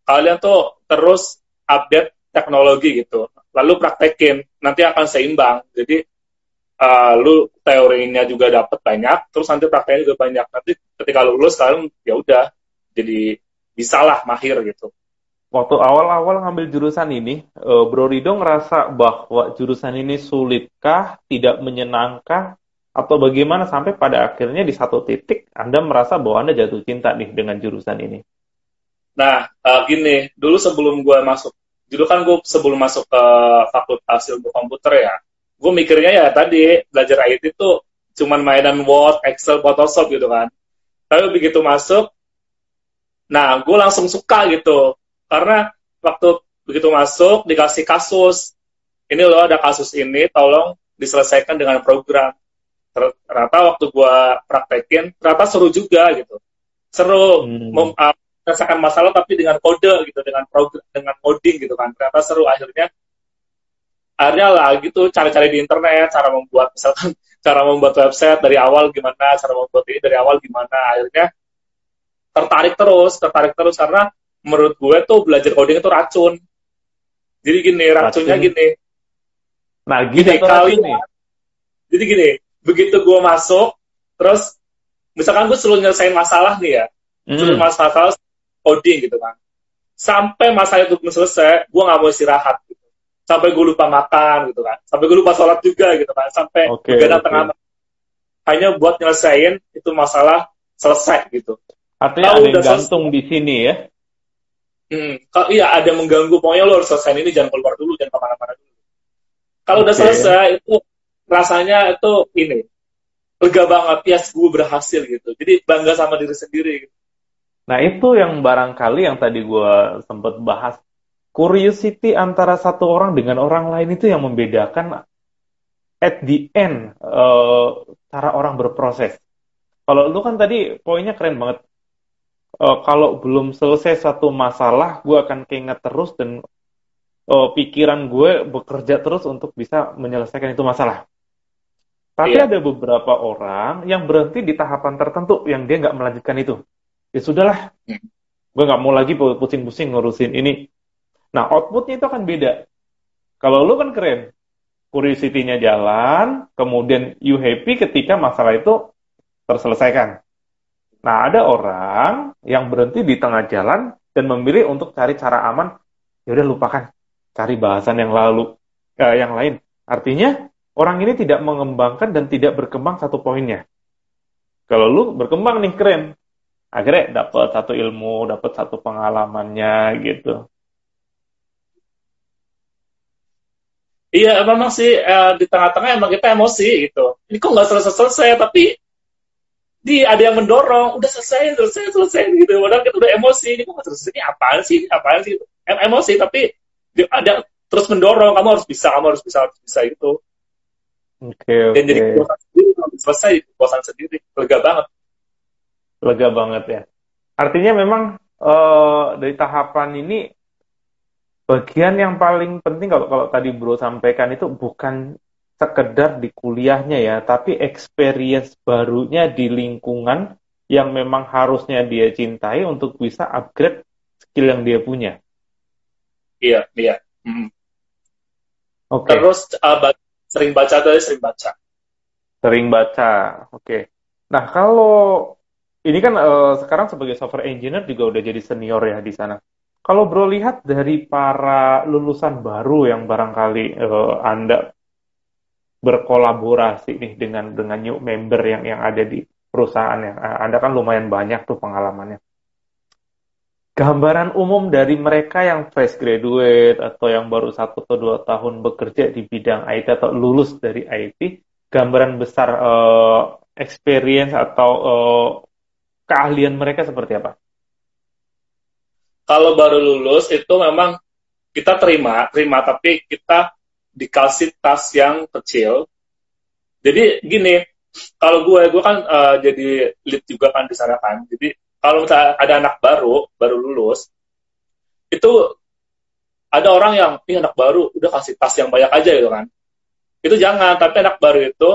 [SPEAKER 2] Kalian tuh terus update teknologi gitu, lalu praktekin, nanti akan seimbang. Jadi uh, lu teorinya juga dapat banyak, terus nanti prakteknya juga banyak. Nanti ketika lulus kalian ya udah jadi bisalah mahir gitu
[SPEAKER 1] waktu awal-awal ngambil jurusan ini, uh, Bro Rido ngerasa bahwa jurusan ini sulitkah, tidak menyenangkah, atau bagaimana sampai pada akhirnya di satu titik Anda merasa bahwa Anda jatuh cinta nih dengan jurusan ini?
[SPEAKER 2] Nah, uh, gini, dulu sebelum gue masuk, dulu kan gue sebelum masuk ke fakultas ilmu komputer ya, gue mikirnya ya tadi belajar IT itu cuman mainan Word, Excel, Photoshop gitu kan. Tapi begitu masuk, nah gue langsung suka gitu karena waktu begitu masuk dikasih kasus ini loh ada kasus ini tolong diselesaikan dengan program ternyata waktu gua praktekin ternyata seru juga gitu seru hmm. Ah, masalah tapi dengan kode gitu dengan program dengan coding gitu kan ternyata seru akhirnya akhirnya lah gitu cari-cari di internet cara membuat misalkan [LAUGHS] cara membuat website dari awal gimana cara membuat ini dari awal gimana akhirnya tertarik terus tertarik terus karena menurut gue tuh belajar coding itu racun. Jadi gini, racunnya racun. gini.
[SPEAKER 1] Nah, gini, kali ini.
[SPEAKER 2] Jadi gini, begitu gue masuk, terus misalkan gue selalu nyelesain masalah nih ya, hmm. selalu masalah coding gitu kan. Sampai masalah itu selesai, gue nggak mau istirahat gitu. Sampai gue lupa makan gitu kan. Sampai gue lupa sholat juga gitu kan. Sampai okay, begadang okay. tengah hanya buat nyelesain itu masalah selesai gitu.
[SPEAKER 1] Artinya Lalu ada yang gantung selesai. di sini ya?
[SPEAKER 2] Hmm, kalau iya ada mengganggu, pokoknya lo harus selesai ini jangan keluar dulu, jangan ke mana-mana dulu. Kalau okay. udah selesai itu rasanya itu ini lega banget, yes gue berhasil gitu. Jadi bangga sama diri sendiri. Gitu.
[SPEAKER 1] Nah itu yang barangkali yang tadi gue sempat bahas, curiosity antara satu orang dengan orang lain itu yang membedakan at the end uh, cara orang berproses. Kalau lu kan tadi poinnya keren banget uh, kalau belum selesai satu masalah, gue akan keinget terus dan uh, pikiran gue bekerja terus untuk bisa menyelesaikan itu masalah. Tapi iya. ada beberapa orang yang berhenti di tahapan tertentu yang dia nggak melanjutkan itu. Ya sudahlah, hmm. gue nggak mau lagi pusing-pusing ngurusin ini. Nah, outputnya itu akan beda. Kalau lu kan keren, curiosity-nya jalan, kemudian you happy ketika masalah itu terselesaikan. Nah, ada orang yang berhenti di tengah jalan dan memilih untuk cari cara aman. Ya udah lupakan, cari bahasan yang lalu, eh, yang lain. Artinya orang ini tidak mengembangkan dan tidak berkembang satu poinnya. Kalau lu berkembang nih keren, akhirnya dapat satu ilmu, dapat satu pengalamannya gitu.
[SPEAKER 2] Iya, memang sih eh, di tengah-tengah emang kita emosi gitu. Ini kok nggak selesai-selesai, tapi di ada yang mendorong udah selesai selesai selesai gitu padahal kita udah emosi ini kok selesai ini apaan sih apaan sih em emosi tapi ada terus mendorong kamu harus bisa kamu harus bisa harus bisa itu
[SPEAKER 1] oke okay,
[SPEAKER 2] okay. dan jadi bosan sendiri selesai bosan sendiri lega banget
[SPEAKER 1] lega banget ya artinya memang uh, dari tahapan ini bagian yang paling penting kalau kalau tadi bro sampaikan itu bukan sekedar di kuliahnya ya, tapi experience barunya di lingkungan yang memang harusnya dia cintai untuk bisa upgrade skill yang dia punya.
[SPEAKER 2] Iya, iya. Hmm. Okay. Terus uh, sering baca dari sering baca.
[SPEAKER 1] Sering baca, oke. Okay. Nah kalau ini kan uh, sekarang sebagai software engineer juga udah jadi senior ya di sana. Kalau bro lihat dari para lulusan baru yang barangkali uh, anda berkolaborasi nih dengan dengan new member yang yang ada di perusahaan yang anda kan lumayan banyak tuh pengalamannya gambaran umum dari mereka yang fresh graduate atau yang baru satu atau dua tahun bekerja di bidang IT atau lulus dari IT, gambaran besar uh, experience atau uh, keahlian mereka seperti apa?
[SPEAKER 2] Kalau baru lulus itu memang kita terima, terima tapi kita dikasih tas yang kecil. Jadi gini, kalau gue, gue kan uh, jadi lead juga kan di sana kan. Jadi kalau misalnya ada anak baru, baru lulus, itu ada orang yang, ini anak baru, udah kasih tas yang banyak aja gitu kan. Itu jangan, tapi anak baru itu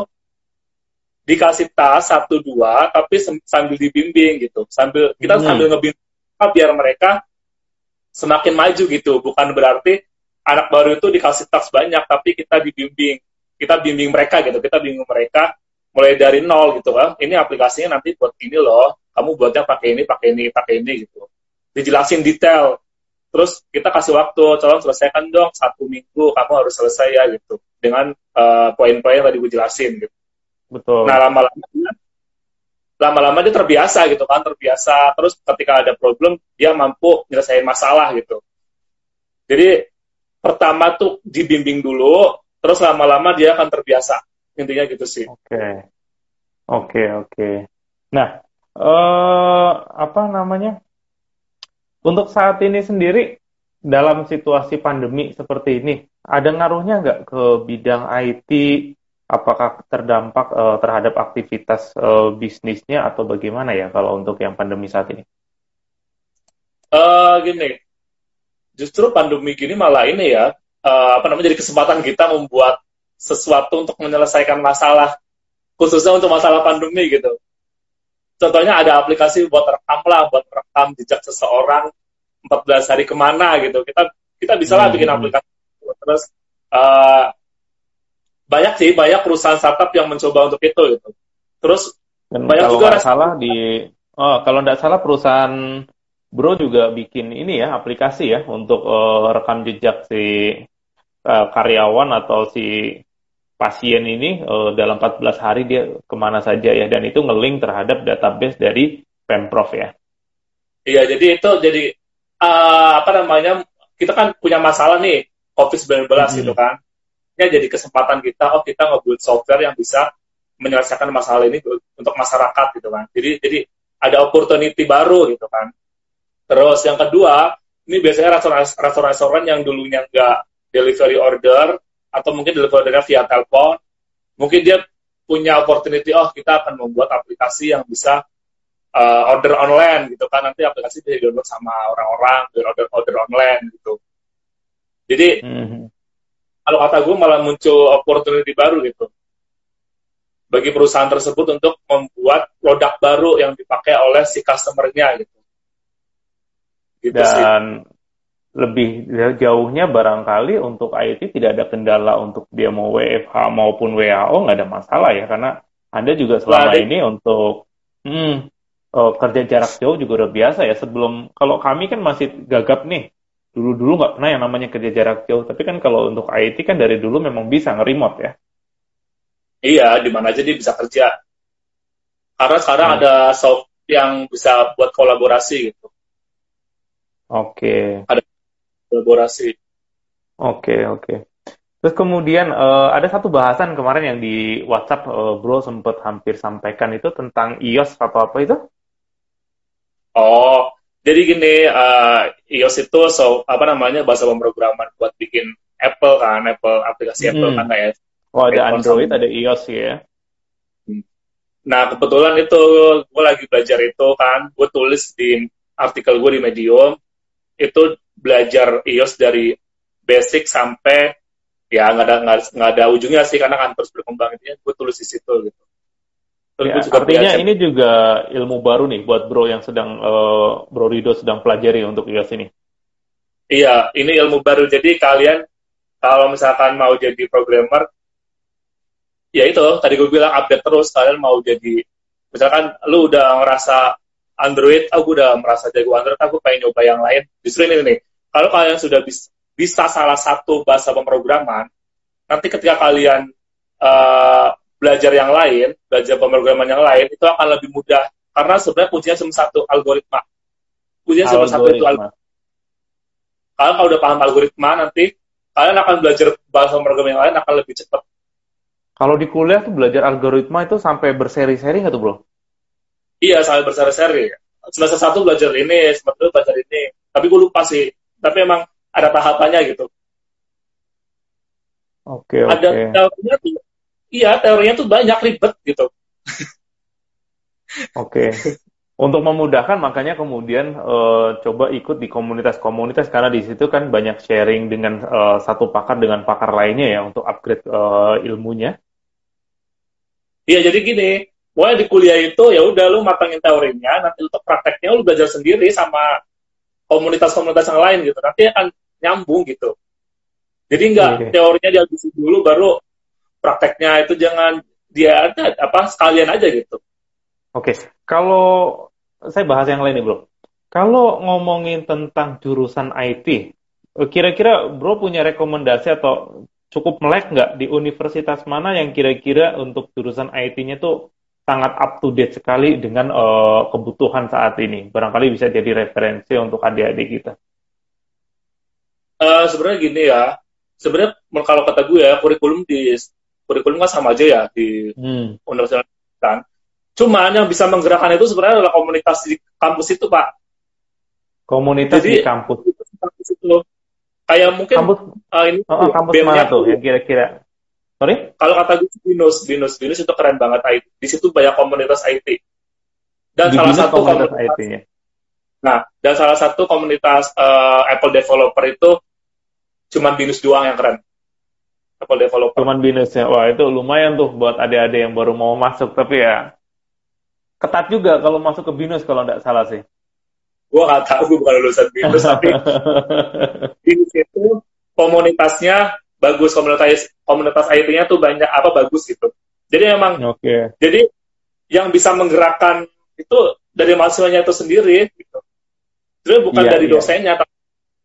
[SPEAKER 2] dikasih tas satu dua, tapi sambil dibimbing gitu, sambil kita hmm. sambil ngebimbing biar mereka semakin maju gitu, bukan berarti anak baru itu dikasih tas banyak, tapi kita dibimbing, kita bimbing mereka gitu, kita bimbing mereka mulai dari nol gitu kan. Ini aplikasinya nanti buat ini loh, kamu buatnya pakai ini, pakai ini, pakai ini gitu. Dijelasin detail. Terus kita kasih waktu, tolong selesaikan dong satu minggu, kamu harus selesai ya gitu. Dengan uh, poin-poin yang tadi gue jelasin gitu.
[SPEAKER 1] Betul.
[SPEAKER 2] Nah lama-lama lama-lama dia terbiasa gitu kan, terbiasa. Terus ketika ada problem, dia mampu menyelesaikan masalah gitu. Jadi pertama tuh dibimbing dulu, terus lama-lama dia akan terbiasa. Intinya gitu sih.
[SPEAKER 1] Oke. Okay. Oke, okay, oke. Okay. Nah, uh, apa namanya? Untuk saat ini sendiri dalam situasi pandemi seperti ini, ada ngaruhnya nggak ke bidang IT? Apakah terdampak uh, terhadap aktivitas uh, bisnisnya atau bagaimana ya kalau untuk yang pandemi saat ini?
[SPEAKER 2] Uh, gini, justru pandemi gini malah ini ya, uh, apa namanya jadi kesempatan kita membuat sesuatu untuk menyelesaikan masalah, khususnya untuk masalah pandemi gitu contohnya ada aplikasi buat rekam lah, buat rekam jejak seseorang 14 hari ke mana gitu. Kita kita bisa lah hmm. bikin aplikasi. Terus uh, banyak sih, banyak perusahaan startup yang mencoba untuk itu gitu. Terus
[SPEAKER 1] Dan banyak kalau juga salah di oh kalau nggak salah perusahaan Bro juga bikin ini ya aplikasi ya untuk uh, rekam jejak si uh, karyawan atau si pasien ini uh, dalam 14 hari dia ke mana saja ya dan itu ngeling terhadap database dari pemprov ya.
[SPEAKER 2] Iya jadi itu jadi uh, apa namanya kita kan punya masalah nih COVID-19 hmm. gitu kan. Ini jadi kesempatan kita oh kita ngebuat software yang bisa menyelesaikan masalah ini untuk masyarakat gitu kan. Jadi jadi ada opportunity baru gitu kan. Terus yang kedua, ini biasanya restoran-restoran yang dulunya nggak delivery order, atau mungkin delivery via telepon, mungkin dia punya opportunity, oh kita akan membuat aplikasi yang bisa uh, order online gitu kan, nanti aplikasi bisa download sama orang-orang, order order online gitu. Jadi mm-hmm. kalau kata gue malah muncul opportunity baru gitu bagi perusahaan tersebut untuk membuat produk baru yang dipakai oleh si customer-nya gitu.
[SPEAKER 1] gitu Dan sih lebih jauhnya barangkali untuk IT tidak ada kendala untuk dia mau WFH maupun WHO nggak ada masalah ya. Karena Anda juga selama nah, ini untuk hmm, oh, kerja jarak jauh juga udah biasa ya. Sebelum kalau kami kan masih gagap nih. Dulu-dulu nggak pernah yang namanya kerja jarak jauh. Tapi kan kalau untuk IT kan dari dulu memang bisa nge-remote ya.
[SPEAKER 2] Iya di mana aja dia bisa kerja. Karena sekarang hmm. ada soft yang bisa buat kolaborasi gitu.
[SPEAKER 1] Oke.
[SPEAKER 2] Okay. Ada kolaborasi.
[SPEAKER 1] Oke, okay, oke. Okay. Terus kemudian uh, ada satu bahasan kemarin yang di WhatsApp uh, Bro sempat hampir sampaikan itu tentang iOS atau apa itu?
[SPEAKER 2] Oh, jadi gini, uh, iOS itu so apa namanya bahasa pemrograman buat bikin Apple kan, Apple aplikasi hmm. Apple kan kayak.
[SPEAKER 1] Oh, ada Android, sama. ada iOS ya.
[SPEAKER 2] Hmm. Nah, kebetulan itu gue lagi belajar itu kan, gue tulis di artikel gue di Medium, itu belajar iOS dari basic sampai ya nggak ada nggak ada ujungnya sih karena kan terus berkembang ini gue tulis di situ gitu.
[SPEAKER 1] Terus ya, juga artinya ini juga ilmu baru nih buat bro yang sedang uh, bro Rido sedang pelajari untuk iOS ini.
[SPEAKER 2] Iya, ini ilmu baru. Jadi kalian kalau misalkan mau jadi programmer ya itu tadi gue bilang update terus kalian mau jadi misalkan lu udah ngerasa Android aku udah merasa jago Android aku pengen nyoba yang lain justru ini nih kalau kalian sudah bisa, bisa salah satu bahasa pemrograman nanti ketika kalian uh, belajar yang lain belajar pemrograman yang lain itu akan lebih mudah karena sebenarnya kuncinya cuma satu algoritma kuncinya cuma satu itu algoritma kalian kalau udah paham algoritma nanti kalian akan belajar bahasa pemrograman yang lain akan lebih cepat.
[SPEAKER 1] Kalau di kuliah tuh belajar algoritma itu sampai berseri-seri nggak tuh bro?
[SPEAKER 2] Iya, sampai berseri-seri. Semester satu belajar ini, semester dua belajar ini. Tapi gue lupa sih. Tapi emang ada tahapannya gitu.
[SPEAKER 1] Oke, okay, oke.
[SPEAKER 2] Ada teorinya tuh, iya teorinya tuh banyak ribet gitu. [LAUGHS]
[SPEAKER 1] Oke. okay untuk memudahkan makanya kemudian uh, coba ikut di komunitas-komunitas karena di situ kan banyak sharing dengan uh, satu pakar dengan pakar lainnya ya untuk upgrade uh, ilmunya.
[SPEAKER 2] Iya jadi gini, mulai di kuliah itu ya udah lu matangin teorinya, nanti untuk prakteknya lu belajar sendiri sama komunitas-komunitas yang lain gitu, nanti akan nyambung gitu. Jadi enggak okay. teorinya dihabisin dulu baru prakteknya itu jangan dia ada apa sekalian aja gitu.
[SPEAKER 1] Oke, okay. kalau saya bahas yang lain nih bro. Kalau ngomongin tentang jurusan IT, kira-kira bro punya rekomendasi atau cukup melek nggak di universitas mana yang kira-kira untuk jurusan IT-nya tuh sangat up to date sekali dengan uh, kebutuhan saat ini. Barangkali bisa jadi referensi untuk adik-adik kita.
[SPEAKER 2] Uh, sebenarnya gini ya, sebenarnya kalau kata gue ya kurikulum di kurikulum kan sama aja ya di hmm. universitas kan Cuman yang bisa menggerakkan itu sebenarnya adalah komunitas di kampus itu, Pak.
[SPEAKER 1] Komunitas Jadi, di kampus. kampus itu.
[SPEAKER 2] Kayak mungkin
[SPEAKER 1] kampus, uh, ini oh, kampus mana tuh yang kira-kira? Sorry?
[SPEAKER 2] Kalau kata gue Binus, Binus, Binus itu keren banget IT. Di situ banyak komunitas IT. Dan di salah satu komunitas, komunitas IT-nya. Nah, dan salah satu komunitas uh, Apple developer itu cuma Binus doang yang keren. Apple developer.
[SPEAKER 1] Cuman Binus ya. Wah, itu lumayan tuh buat adik-adik yang baru mau masuk tapi ya ketat juga kalau masuk ke binus kalau nggak salah sih.
[SPEAKER 2] Gue nggak tahu, gue bukan lulusan binus, tapi [LAUGHS] binus itu komunitasnya bagus, komunitas komunitas IT-nya tuh banyak apa bagus gitu. Jadi emang, okay. jadi yang bisa menggerakkan itu dari mahasiswanya itu sendiri gitu. Jadi bukan yeah, dari yeah. dosennya, tapi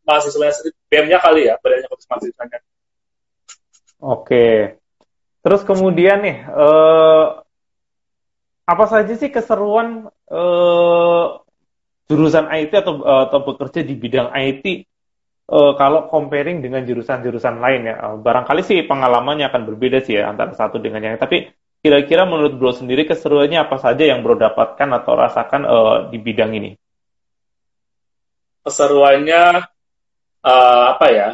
[SPEAKER 2] mahasiswanya sendiri, BM-nya kali ya, badannya khusus mahasiswanya.
[SPEAKER 1] Oke. Okay. Terus kemudian nih, uh, apa saja sih keseruan uh, jurusan IT atau uh, atau bekerja di bidang IT uh, kalau comparing dengan jurusan-jurusan lain ya uh, barangkali sih pengalamannya akan berbeda sih ya antara satu dengan yang lain. Tapi kira-kira menurut bro sendiri keseruannya apa saja yang bro dapatkan atau rasakan uh, di bidang ini?
[SPEAKER 2] Keseruannya uh, apa ya?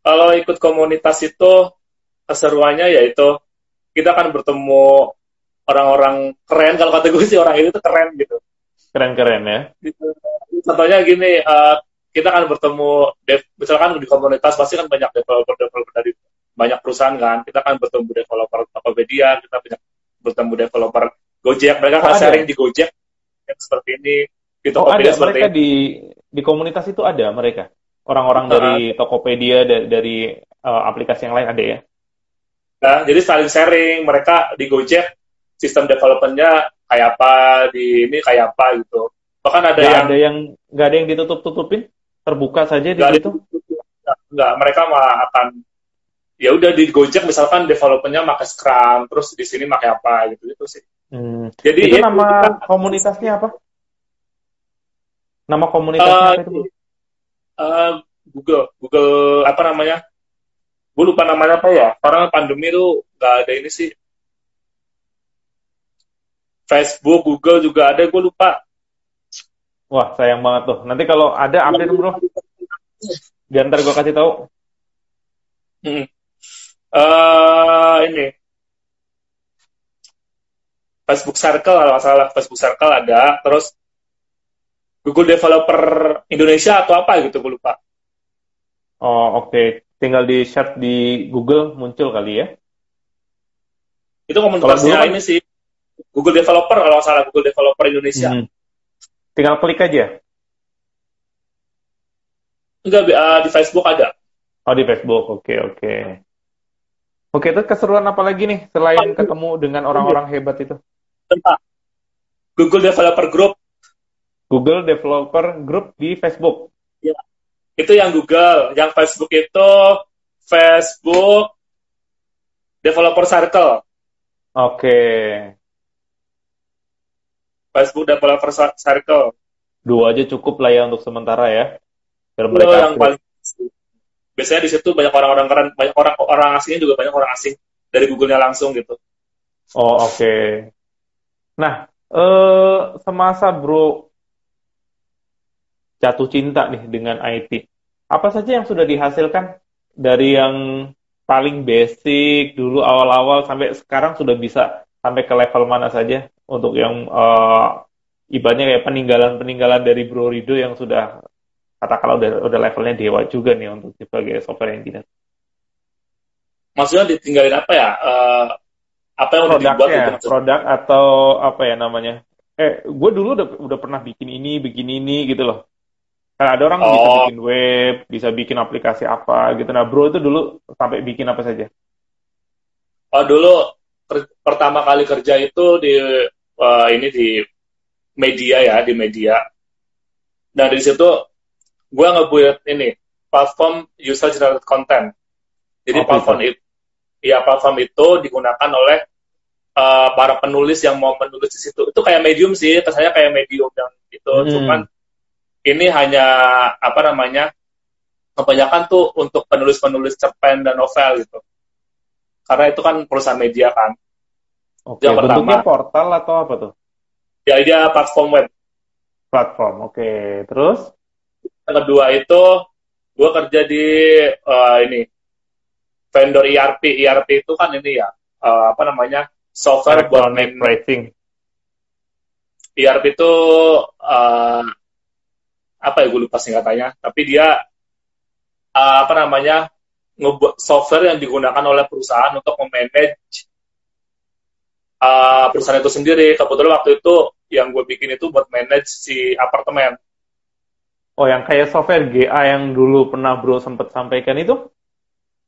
[SPEAKER 2] Kalau ikut komunitas itu keseruannya yaitu kita akan bertemu orang-orang keren. Kalau kata gue sih orang itu tuh keren gitu.
[SPEAKER 1] Keren-keren ya.
[SPEAKER 2] Gitu. contohnya gini uh, kita kan bertemu dev, misalkan di komunitas pasti kan banyak developer developer dari banyak perusahaan kan. Kita kan bertemu developer Tokopedia kita banyak bertemu developer Gojek. Mereka oh, kan sharing di Gojek yang seperti ini
[SPEAKER 1] di oh, Tokopedia oh, ada. mereka ini. di di komunitas itu ada mereka? Orang-orang uh, dari Tokopedia dari, dari uh, aplikasi yang lain ada ya?
[SPEAKER 2] Nah, jadi saling sharing. Mereka di Gojek sistem developmentnya kayak apa di ini kayak apa gitu. Bahkan ada
[SPEAKER 1] gak
[SPEAKER 2] yang
[SPEAKER 1] ada yang nggak ada yang ditutup tutupin terbuka saja di situ?
[SPEAKER 2] Nggak mereka malah akan ya udah di Gojek misalkan developmentnya pakai Scrum terus di sini pakai apa gitu gitu sih.
[SPEAKER 1] Hmm. jadi itu ya, nama kita, komunitasnya apa? Nama komunitasnya uh, apa itu
[SPEAKER 2] uh, Google Google apa namanya? Gue lupa namanya apa ya karena pandemi itu nggak ada ini sih. Facebook, Google juga ada, gue lupa.
[SPEAKER 1] Wah, sayang banget tuh. Nanti kalau ada update bro, biar ntar gue kasih tahu.
[SPEAKER 2] Hmm. Uh, ini Facebook Circle kalau nggak salah Facebook Circle ada, terus Google Developer Indonesia atau apa gitu, gue lupa.
[SPEAKER 1] Oh oke, okay. tinggal di share di Google muncul kali ya?
[SPEAKER 2] Itu komunitasnya kan, ini sih Google Developer kalau nggak salah Google Developer Indonesia. Hmm.
[SPEAKER 1] Tinggal klik aja.
[SPEAKER 2] Enggak, uh, di Facebook ada.
[SPEAKER 1] Oh di Facebook, oke oke. Oke, terus keseruan apa lagi nih selain ketemu dengan orang-orang hebat itu?
[SPEAKER 2] Google Developer Group.
[SPEAKER 1] Google Developer Group di Facebook.
[SPEAKER 2] Ya, itu yang Google. Yang Facebook itu Facebook Developer Circle.
[SPEAKER 1] Oke.
[SPEAKER 2] Facebook Developer Circle.
[SPEAKER 1] Dua aja cukup lah ya untuk sementara ya.
[SPEAKER 2] Biar mereka yang paling biasanya di situ banyak orang-orang keren, banyak orang orang asingnya juga banyak orang asing dari Google-nya langsung gitu.
[SPEAKER 1] Oh oke. Okay. Nah, eh, semasa bro jatuh cinta nih dengan IT, apa saja yang sudah dihasilkan dari yang paling basic dulu awal-awal sampai sekarang sudah bisa sampai ke level mana saja untuk yang uh, ibaratnya kayak peninggalan-peninggalan dari Bro Rido yang sudah katakanlah udah udah levelnya dewa juga nih untuk sebagai software engineer.
[SPEAKER 2] Maksudnya ditinggalin apa ya? Uh, apa yang
[SPEAKER 1] udah dibuat itu Produk atau apa ya namanya? Eh, gue dulu udah udah pernah bikin ini, bikin ini gitu loh. Karena ada orang oh. bisa bikin web, bisa bikin aplikasi apa gitu. Nah, bro itu dulu sampai bikin apa saja?
[SPEAKER 2] Oh, dulu pertama kali kerja itu di uh, ini di media ya, di media. Nah, dari situ gue ngebuat ini platform user generated content. Jadi oh, platform itu, ya platform itu digunakan oleh uh, para penulis yang mau menulis di situ. Itu kayak medium sih, kesannya kayak medium yang itu. Hmm. Cuman ini hanya apa namanya kebanyakan tuh untuk penulis-penulis cerpen dan novel gitu. Karena itu kan perusahaan media kan.
[SPEAKER 1] Oke, yang bentuknya pertama, portal atau apa tuh?
[SPEAKER 2] Ya, dia platform web.
[SPEAKER 1] Platform, oke. Terus?
[SPEAKER 2] yang kedua itu gue kerja di uh, ini vendor ERP ERP itu kan ini ya uh, apa namanya software buat main
[SPEAKER 1] pricing
[SPEAKER 2] ERP itu uh, apa ya gue lupa singkatannya tapi dia uh, apa namanya ngebuat software yang digunakan oleh perusahaan untuk memanage uh, perusahaan itu sendiri kebetulan waktu itu yang gue bikin itu buat manage si apartemen
[SPEAKER 1] Oh, yang kayak software GA yang dulu pernah Bro sempat sampaikan itu?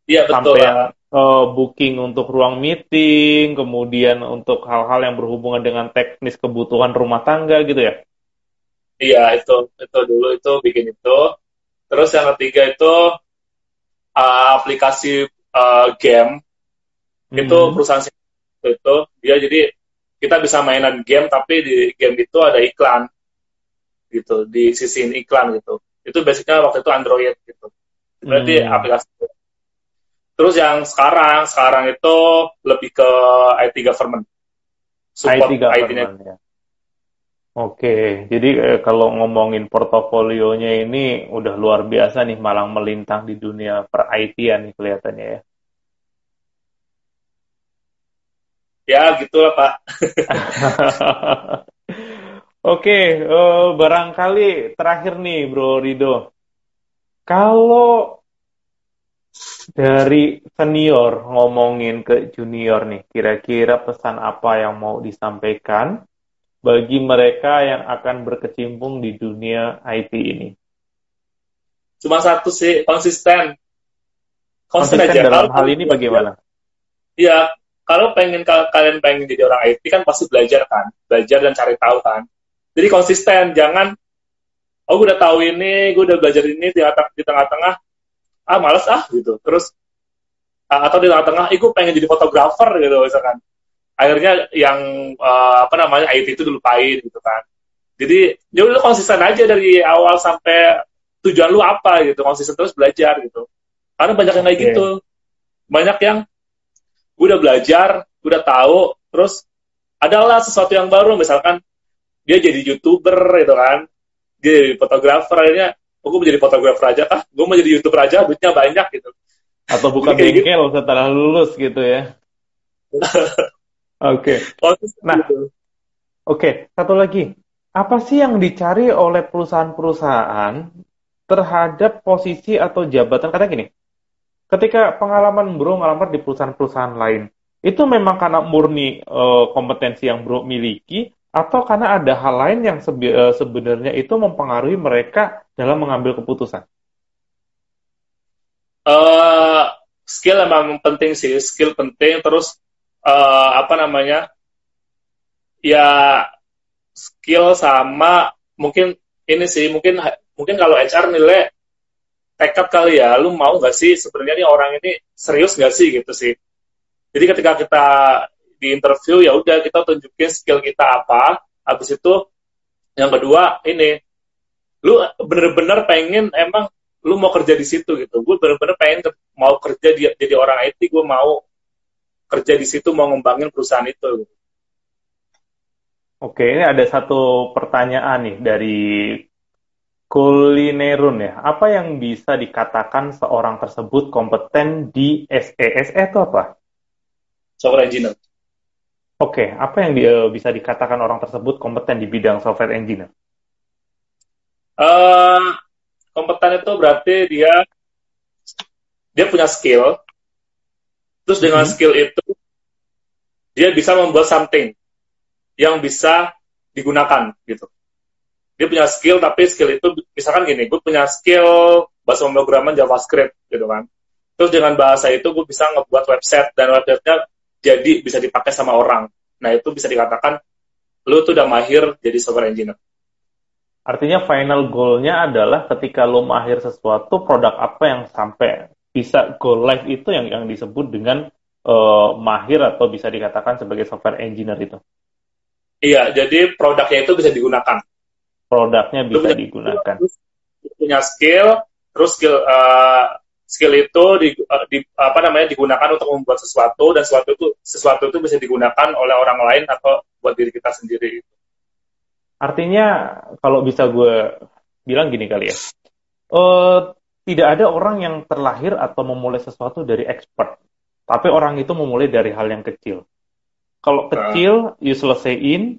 [SPEAKER 2] Iya, betul.
[SPEAKER 1] Sampai yang uh, booking untuk ruang meeting, kemudian untuk hal-hal yang berhubungan dengan teknis kebutuhan rumah tangga gitu ya?
[SPEAKER 2] Iya, itu itu dulu itu bikin itu. Terus yang ketiga itu uh, aplikasi uh, game. Hmm. Itu perusahaan itu dia jadi kita bisa mainan game tapi di game itu ada iklan gitu di sisi iklan gitu itu basicnya waktu itu Android gitu berarti hmm. aplikasi terus yang sekarang sekarang itu lebih ke IT government
[SPEAKER 1] support IT government IT ya. Oke, jadi eh, kalau ngomongin portofolionya ini udah luar biasa nih malang melintang di dunia per IT nih kelihatannya ya.
[SPEAKER 2] Ya, gitulah Pak. [LAUGHS]
[SPEAKER 1] Oke, uh, barangkali terakhir nih Bro Rido. Kalau dari senior ngomongin ke junior nih, kira-kira pesan apa yang mau disampaikan bagi mereka yang akan berkecimpung di dunia IT ini?
[SPEAKER 2] Cuma satu sih, konsisten.
[SPEAKER 1] Konsisten, konsisten aja. dalam hal ini bagaimana?
[SPEAKER 2] Iya, kalau pengen kalian pengen jadi orang IT kan pasti belajar kan, belajar dan cari tahu kan. Jadi konsisten jangan oh gue udah tahu ini gue udah belajar ini di tengah-tengah ah males ah gitu. Terus ah, atau di tengah-tengah eh, gue pengen jadi fotografer gitu misalkan. Akhirnya yang uh, apa namanya IT itu dilupain gitu kan. Jadi ya udah konsisten aja dari awal sampai tujuan lu apa gitu. Konsisten terus belajar gitu. Karena banyak yang kayak okay. gitu. Banyak yang gue udah belajar gue udah tahu terus adalah sesuatu yang baru. Misalkan dia jadi youtuber itu kan. Dia jadi fotografer akhirnya oh, gue menjadi fotografer aja kah? Gue mau jadi youtuber aja duitnya banyak gitu.
[SPEAKER 1] Atau buka bengkel gitu. setelah lulus gitu ya. [LAUGHS] Oke. Okay. nah oke okay. satu lagi. Apa sih yang dicari oleh perusahaan-perusahaan terhadap posisi atau jabatan? Karena gini ketika pengalaman bro ngelamar di perusahaan-perusahaan lain itu memang karena murni uh, kompetensi yang bro miliki atau karena ada hal lain yang eh, sebenarnya itu mempengaruhi mereka dalam mengambil keputusan?
[SPEAKER 2] Uh, skill emang penting sih, skill penting. Terus uh, apa namanya? Ya skill sama mungkin ini sih mungkin mungkin kalau HR nilai tekad kali ya, lu mau nggak sih sebenarnya nih orang ini serius nggak sih gitu sih. Jadi ketika kita di interview ya udah kita tunjukin skill kita apa, habis itu yang kedua ini lu bener-bener pengen emang lu mau kerja di situ gitu. Gue bener-bener pengen mau kerja di, jadi orang IT gue mau kerja di situ mau ngembangin perusahaan itu.
[SPEAKER 1] Oke, ini ada satu pertanyaan nih dari Kulinerun ya. Apa yang bisa dikatakan seorang tersebut kompeten di SE? SE itu apa?
[SPEAKER 2] Software engineer.
[SPEAKER 1] Oke, apa yang dia bisa dikatakan orang tersebut kompeten di bidang software engineer?
[SPEAKER 2] Uh, kompeten itu berarti dia dia punya skill, terus dengan hmm. skill itu dia bisa membuat something yang bisa digunakan gitu. Dia punya skill tapi skill itu misalkan gini, gue punya skill bahasa pemrograman JavaScript gitu kan. Terus dengan bahasa itu gue bisa ngebuat website dan websitenya jadi bisa dipakai sama orang. Nah itu bisa dikatakan lu tuh udah mahir jadi software engineer.
[SPEAKER 1] Artinya final goal-nya adalah ketika lo mahir sesuatu, produk apa yang sampai bisa go live itu yang yang disebut dengan uh, mahir atau bisa dikatakan sebagai software engineer itu.
[SPEAKER 2] Iya, jadi produknya itu bisa digunakan.
[SPEAKER 1] Produknya bisa digunakan.
[SPEAKER 2] Punya skill, terus skill uh, skill itu di, uh, di apa namanya digunakan untuk membuat sesuatu dan sesuatu itu sesuatu itu bisa digunakan oleh orang lain atau buat diri kita sendiri.
[SPEAKER 1] Artinya kalau bisa gue bilang gini kali ya, uh, tidak ada orang yang terlahir atau memulai sesuatu dari expert, tapi orang itu memulai dari hal yang kecil. Kalau nah. kecil, you selesaiin,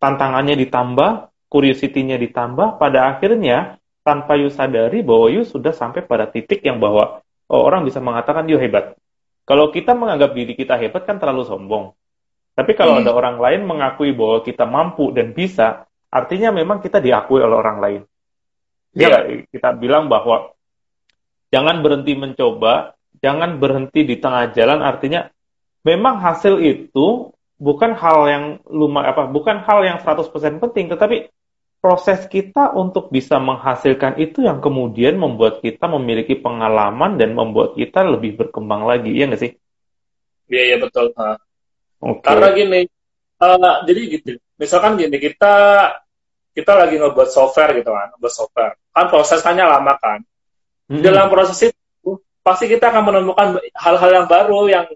[SPEAKER 1] tantangannya ditambah, curiosity-nya ditambah, pada akhirnya tanpa you sadari bahwa you sudah sampai pada titik yang bahwa oh, orang bisa mengatakan you hebat. Kalau kita menganggap diri kita hebat kan terlalu sombong. Tapi kalau hmm. ada orang lain mengakui bahwa kita mampu dan bisa, artinya memang kita diakui oleh orang lain. Ya, yeah. kita bilang bahwa jangan berhenti mencoba, jangan berhenti di tengah jalan. Artinya memang hasil itu bukan hal yang lumayan apa, bukan hal yang 100% penting, tetapi proses kita untuk bisa menghasilkan itu yang kemudian membuat kita memiliki pengalaman dan membuat kita lebih berkembang lagi, ya nggak sih?
[SPEAKER 2] Iya, iya betul. Okay. Karena gini, uh, jadi gitu, misalkan gini, kita kita lagi ngebuat software gitu kan, ngebuat software. Kan prosesnya lama kan. Hmm. Dalam proses itu pasti kita akan menemukan hal-hal yang baru yang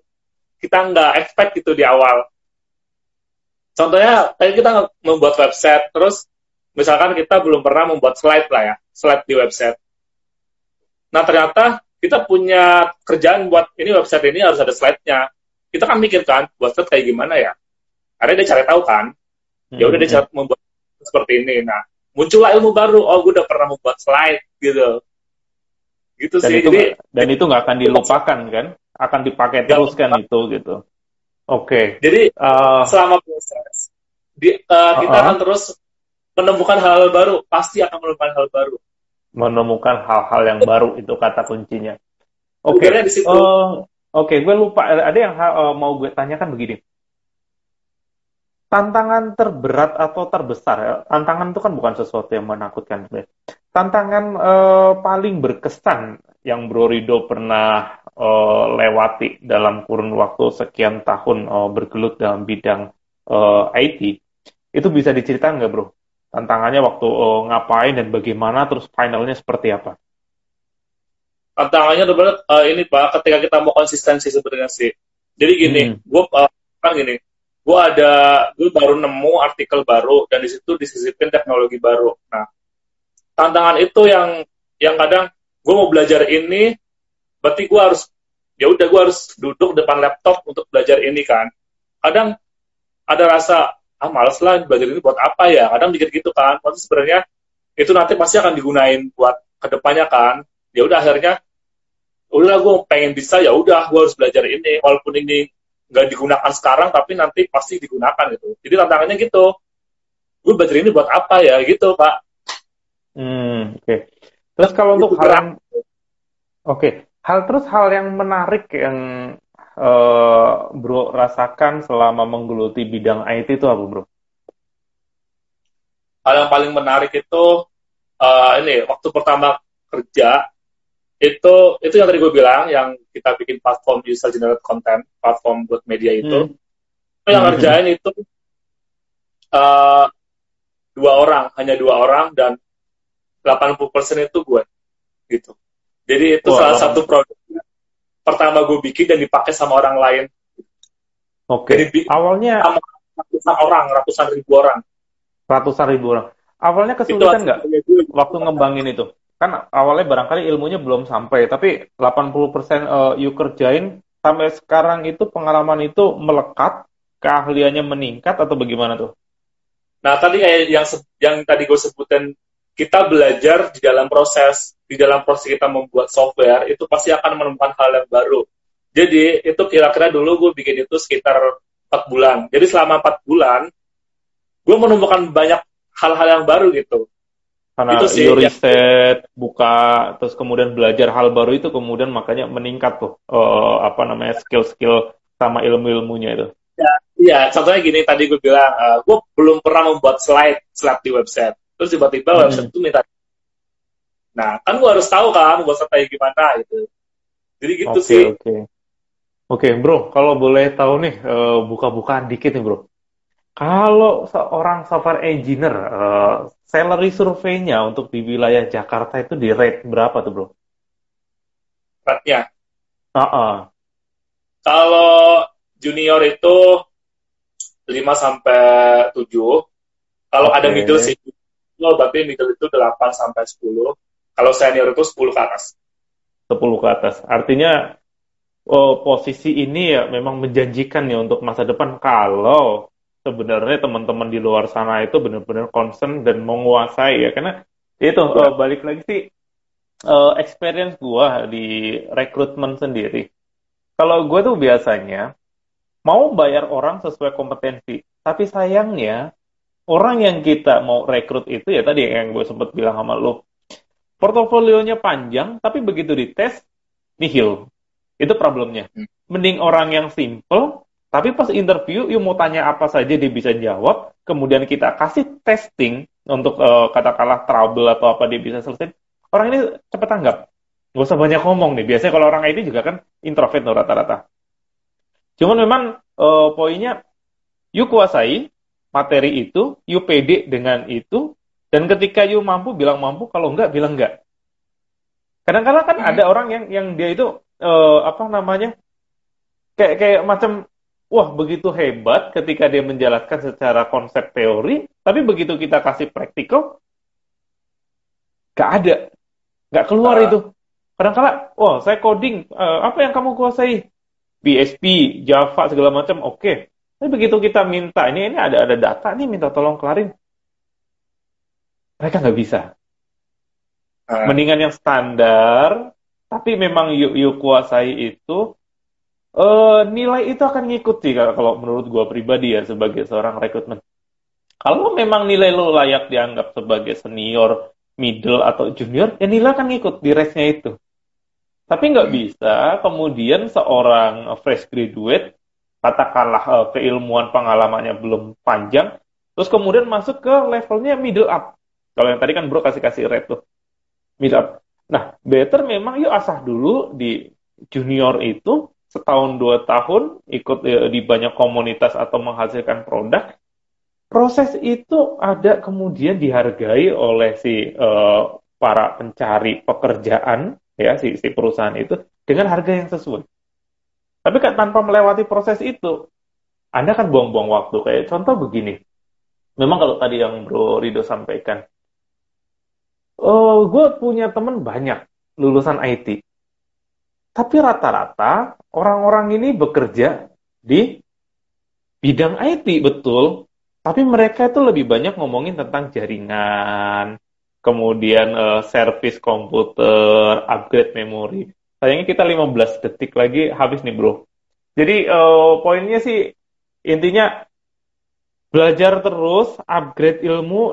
[SPEAKER 2] kita nggak expect gitu di awal. Contohnya, kayak kita membuat website, terus misalkan kita belum pernah membuat slide lah ya, slide di website. Nah, ternyata kita punya kerjaan buat ini website ini harus ada slide-nya. Kita kan mikir kan, buat slide kayak gimana ya? Akhirnya dia cari tahu kan. Ya udah dia hmm. cari membuat seperti ini. Nah, muncullah ilmu baru. Oh, gue udah pernah membuat slide gitu.
[SPEAKER 1] Gitu dan sih. Itu, Jadi, dan itu nggak akan dilupakan kan? Akan dipakai terus kan itu gitu. Oke.
[SPEAKER 2] Okay. Jadi uh, selama proses di, uh, kita uh -huh. akan terus menemukan hal-hal baru. Pasti akan menemukan hal baru.
[SPEAKER 1] Menemukan hal-hal yang baru itu kata kuncinya. Oke. Okay. Uh, Oke, okay, gue lupa. Ada yang uh, mau gue tanyakan begini tantangan terberat atau terbesar ya. Tantangan itu kan bukan sesuatu yang menakutkan sebenarnya. Tantangan uh, paling berkesan yang Bro Rido pernah uh, lewati dalam kurun waktu sekian tahun uh, bergelut dalam bidang uh, IT itu bisa diceritakan nggak Bro? Tantangannya waktu uh, ngapain dan bagaimana terus finalnya seperti apa?
[SPEAKER 2] Tantangannya sebenarnya uh, ini Pak, ketika kita mau konsistensi sebenarnya sih. Jadi gini, hmm. gue uh, kan gini, gue ada gue baru nemu artikel baru dan di situ disisipin teknologi baru. Nah, tantangan itu yang yang kadang gue mau belajar ini, berarti gue harus ya udah gue harus duduk depan laptop untuk belajar ini kan. Kadang ada rasa ah males lah belajar ini buat apa ya? Kadang mikir gitu kan. Tapi sebenarnya itu nanti pasti akan digunain buat ke depannya kan. Ya udah akhirnya udah gue pengen bisa ya udah gue harus belajar ini walaupun ini nggak digunakan sekarang tapi nanti pasti digunakan gitu jadi tantangannya gitu gue belajar ini buat apa ya gitu pak
[SPEAKER 1] hmm oke okay. terus kalau untuk hal yang oke okay. hal terus hal yang menarik yang uh, bro rasakan selama menggeluti bidang IT itu apa bro?
[SPEAKER 2] Hal yang paling menarik itu uh, ini waktu pertama kerja itu itu yang tadi gue bilang yang kita bikin platform user generated content platform buat media itu hmm. yang ngerjain itu uh, dua orang hanya dua orang dan 80% itu gue gitu jadi itu wow. salah satu produk pertama gue bikin dan dipakai sama orang lain.
[SPEAKER 1] Oke. Okay. awalnya
[SPEAKER 2] sama ratusan orang ratusan ribu orang.
[SPEAKER 1] Ratusan ribu orang. Awalnya kesulitan nggak waktu ngembangin itu? Kan awalnya barangkali ilmunya belum sampai, tapi 80% uh, you kerjain sampai sekarang itu pengalaman itu melekat, keahliannya meningkat atau bagaimana tuh?
[SPEAKER 2] Nah, tadi kayak yang yang tadi gue sebutin, kita belajar di dalam proses, di dalam proses kita membuat software, itu pasti akan menemukan hal yang baru. Jadi, itu kira-kira dulu gue bikin itu sekitar 4 bulan. Jadi, selama 4 bulan, gue menemukan banyak hal-hal yang baru gitu
[SPEAKER 1] karena itu sih, you ya. riset, buka, terus kemudian belajar hal baru itu kemudian makanya meningkat tuh uh, apa namanya skill-skill sama ilmu-ilmunya itu.
[SPEAKER 2] Ya, iya, contohnya gini tadi gue bilang, uh, gue belum pernah membuat slide slide di website, terus tiba-tiba hmm. website itu minta. Nah, kan gue harus tahu kan buat kayak gimana gitu. Jadi gitu okay, sih.
[SPEAKER 1] Oke, okay. oke, okay, bro. Kalau boleh tahu nih, uh, buka-bukaan dikit nih, bro. Kalau seorang software engineer, uh, salary survei-nya untuk di wilayah Jakarta itu di rate berapa tuh, bro?
[SPEAKER 2] Rate-nya?
[SPEAKER 1] Uh -uh.
[SPEAKER 2] Kalau junior itu 5 sampai 7. Kalau okay. ada middle sih, berarti middle itu 8 sampai 10. Kalau senior itu 10 ke atas.
[SPEAKER 1] 10 ke atas. Artinya oh, posisi ini ya memang menjanjikan ya untuk masa depan. Kalau sebenarnya teman-teman di luar sana itu benar-benar concern dan menguasai ya. Karena itu uh, balik lagi sih uh, experience gue di rekrutmen sendiri. Kalau gue tuh biasanya mau bayar orang sesuai kompetensi. Tapi sayangnya orang yang kita mau rekrut itu ya tadi yang gue sempat bilang sama lo portofolionya panjang tapi begitu dites nihil itu problemnya hmm. mending orang yang simple tapi pas interview, you mau tanya apa saja dia bisa jawab. Kemudian kita kasih testing untuk uh, katakanlah trouble atau apa dia bisa selesai. Orang ini cepat tanggap. Gak usah banyak ngomong nih. Biasanya kalau orang IT juga kan introvert tuh rata-rata. Cuman memang uh, poinnya, you kuasai materi itu, you pede dengan itu, dan ketika you mampu bilang mampu, kalau enggak bilang enggak. Kadang-kadang kan hmm. ada orang yang yang dia itu uh, apa namanya kayak kayak macam wah begitu hebat ketika dia menjelaskan secara konsep teori, tapi begitu kita kasih praktikal, gak ada, gak keluar uh. itu. Kadang-kala, wah saya coding, uh, apa yang kamu kuasai? PSP, Java segala macam, oke. Okay. Tapi begitu kita minta, ini ini ada ada data nih, minta tolong kelarin, mereka nggak bisa. Uh. Mendingan yang standar, tapi memang yuk yuk kuasai itu uh, nilai itu akan ngikuti kalau menurut gue pribadi ya sebagai seorang rekrutmen. Kalau memang nilai lo layak dianggap sebagai senior, middle atau junior, ya nilai akan ngikut di race-nya itu. Tapi nggak bisa kemudian seorang fresh graduate, katakanlah uh, keilmuan pengalamannya belum panjang, terus kemudian masuk ke levelnya middle up. Kalau yang tadi kan bro kasih-kasih rate tuh, middle up. Nah, better memang yuk asah dulu di junior itu setahun dua tahun ikut ya, di banyak komunitas atau menghasilkan produk, proses itu ada kemudian dihargai oleh si uh, para pencari pekerjaan ya si, si perusahaan itu dengan harga yang sesuai. Tapi kan tanpa melewati proses itu, Anda kan buang-buang waktu. Kayak contoh begini, memang kalau tadi yang Bro Rido sampaikan, oh, gue punya teman banyak lulusan IT, tapi rata-rata orang-orang ini bekerja di bidang IT, betul. Tapi mereka itu lebih banyak ngomongin tentang jaringan, kemudian uh, service komputer, upgrade memori. Sayangnya kita 15 detik lagi habis nih bro. Jadi uh, poinnya sih intinya belajar terus, upgrade ilmu,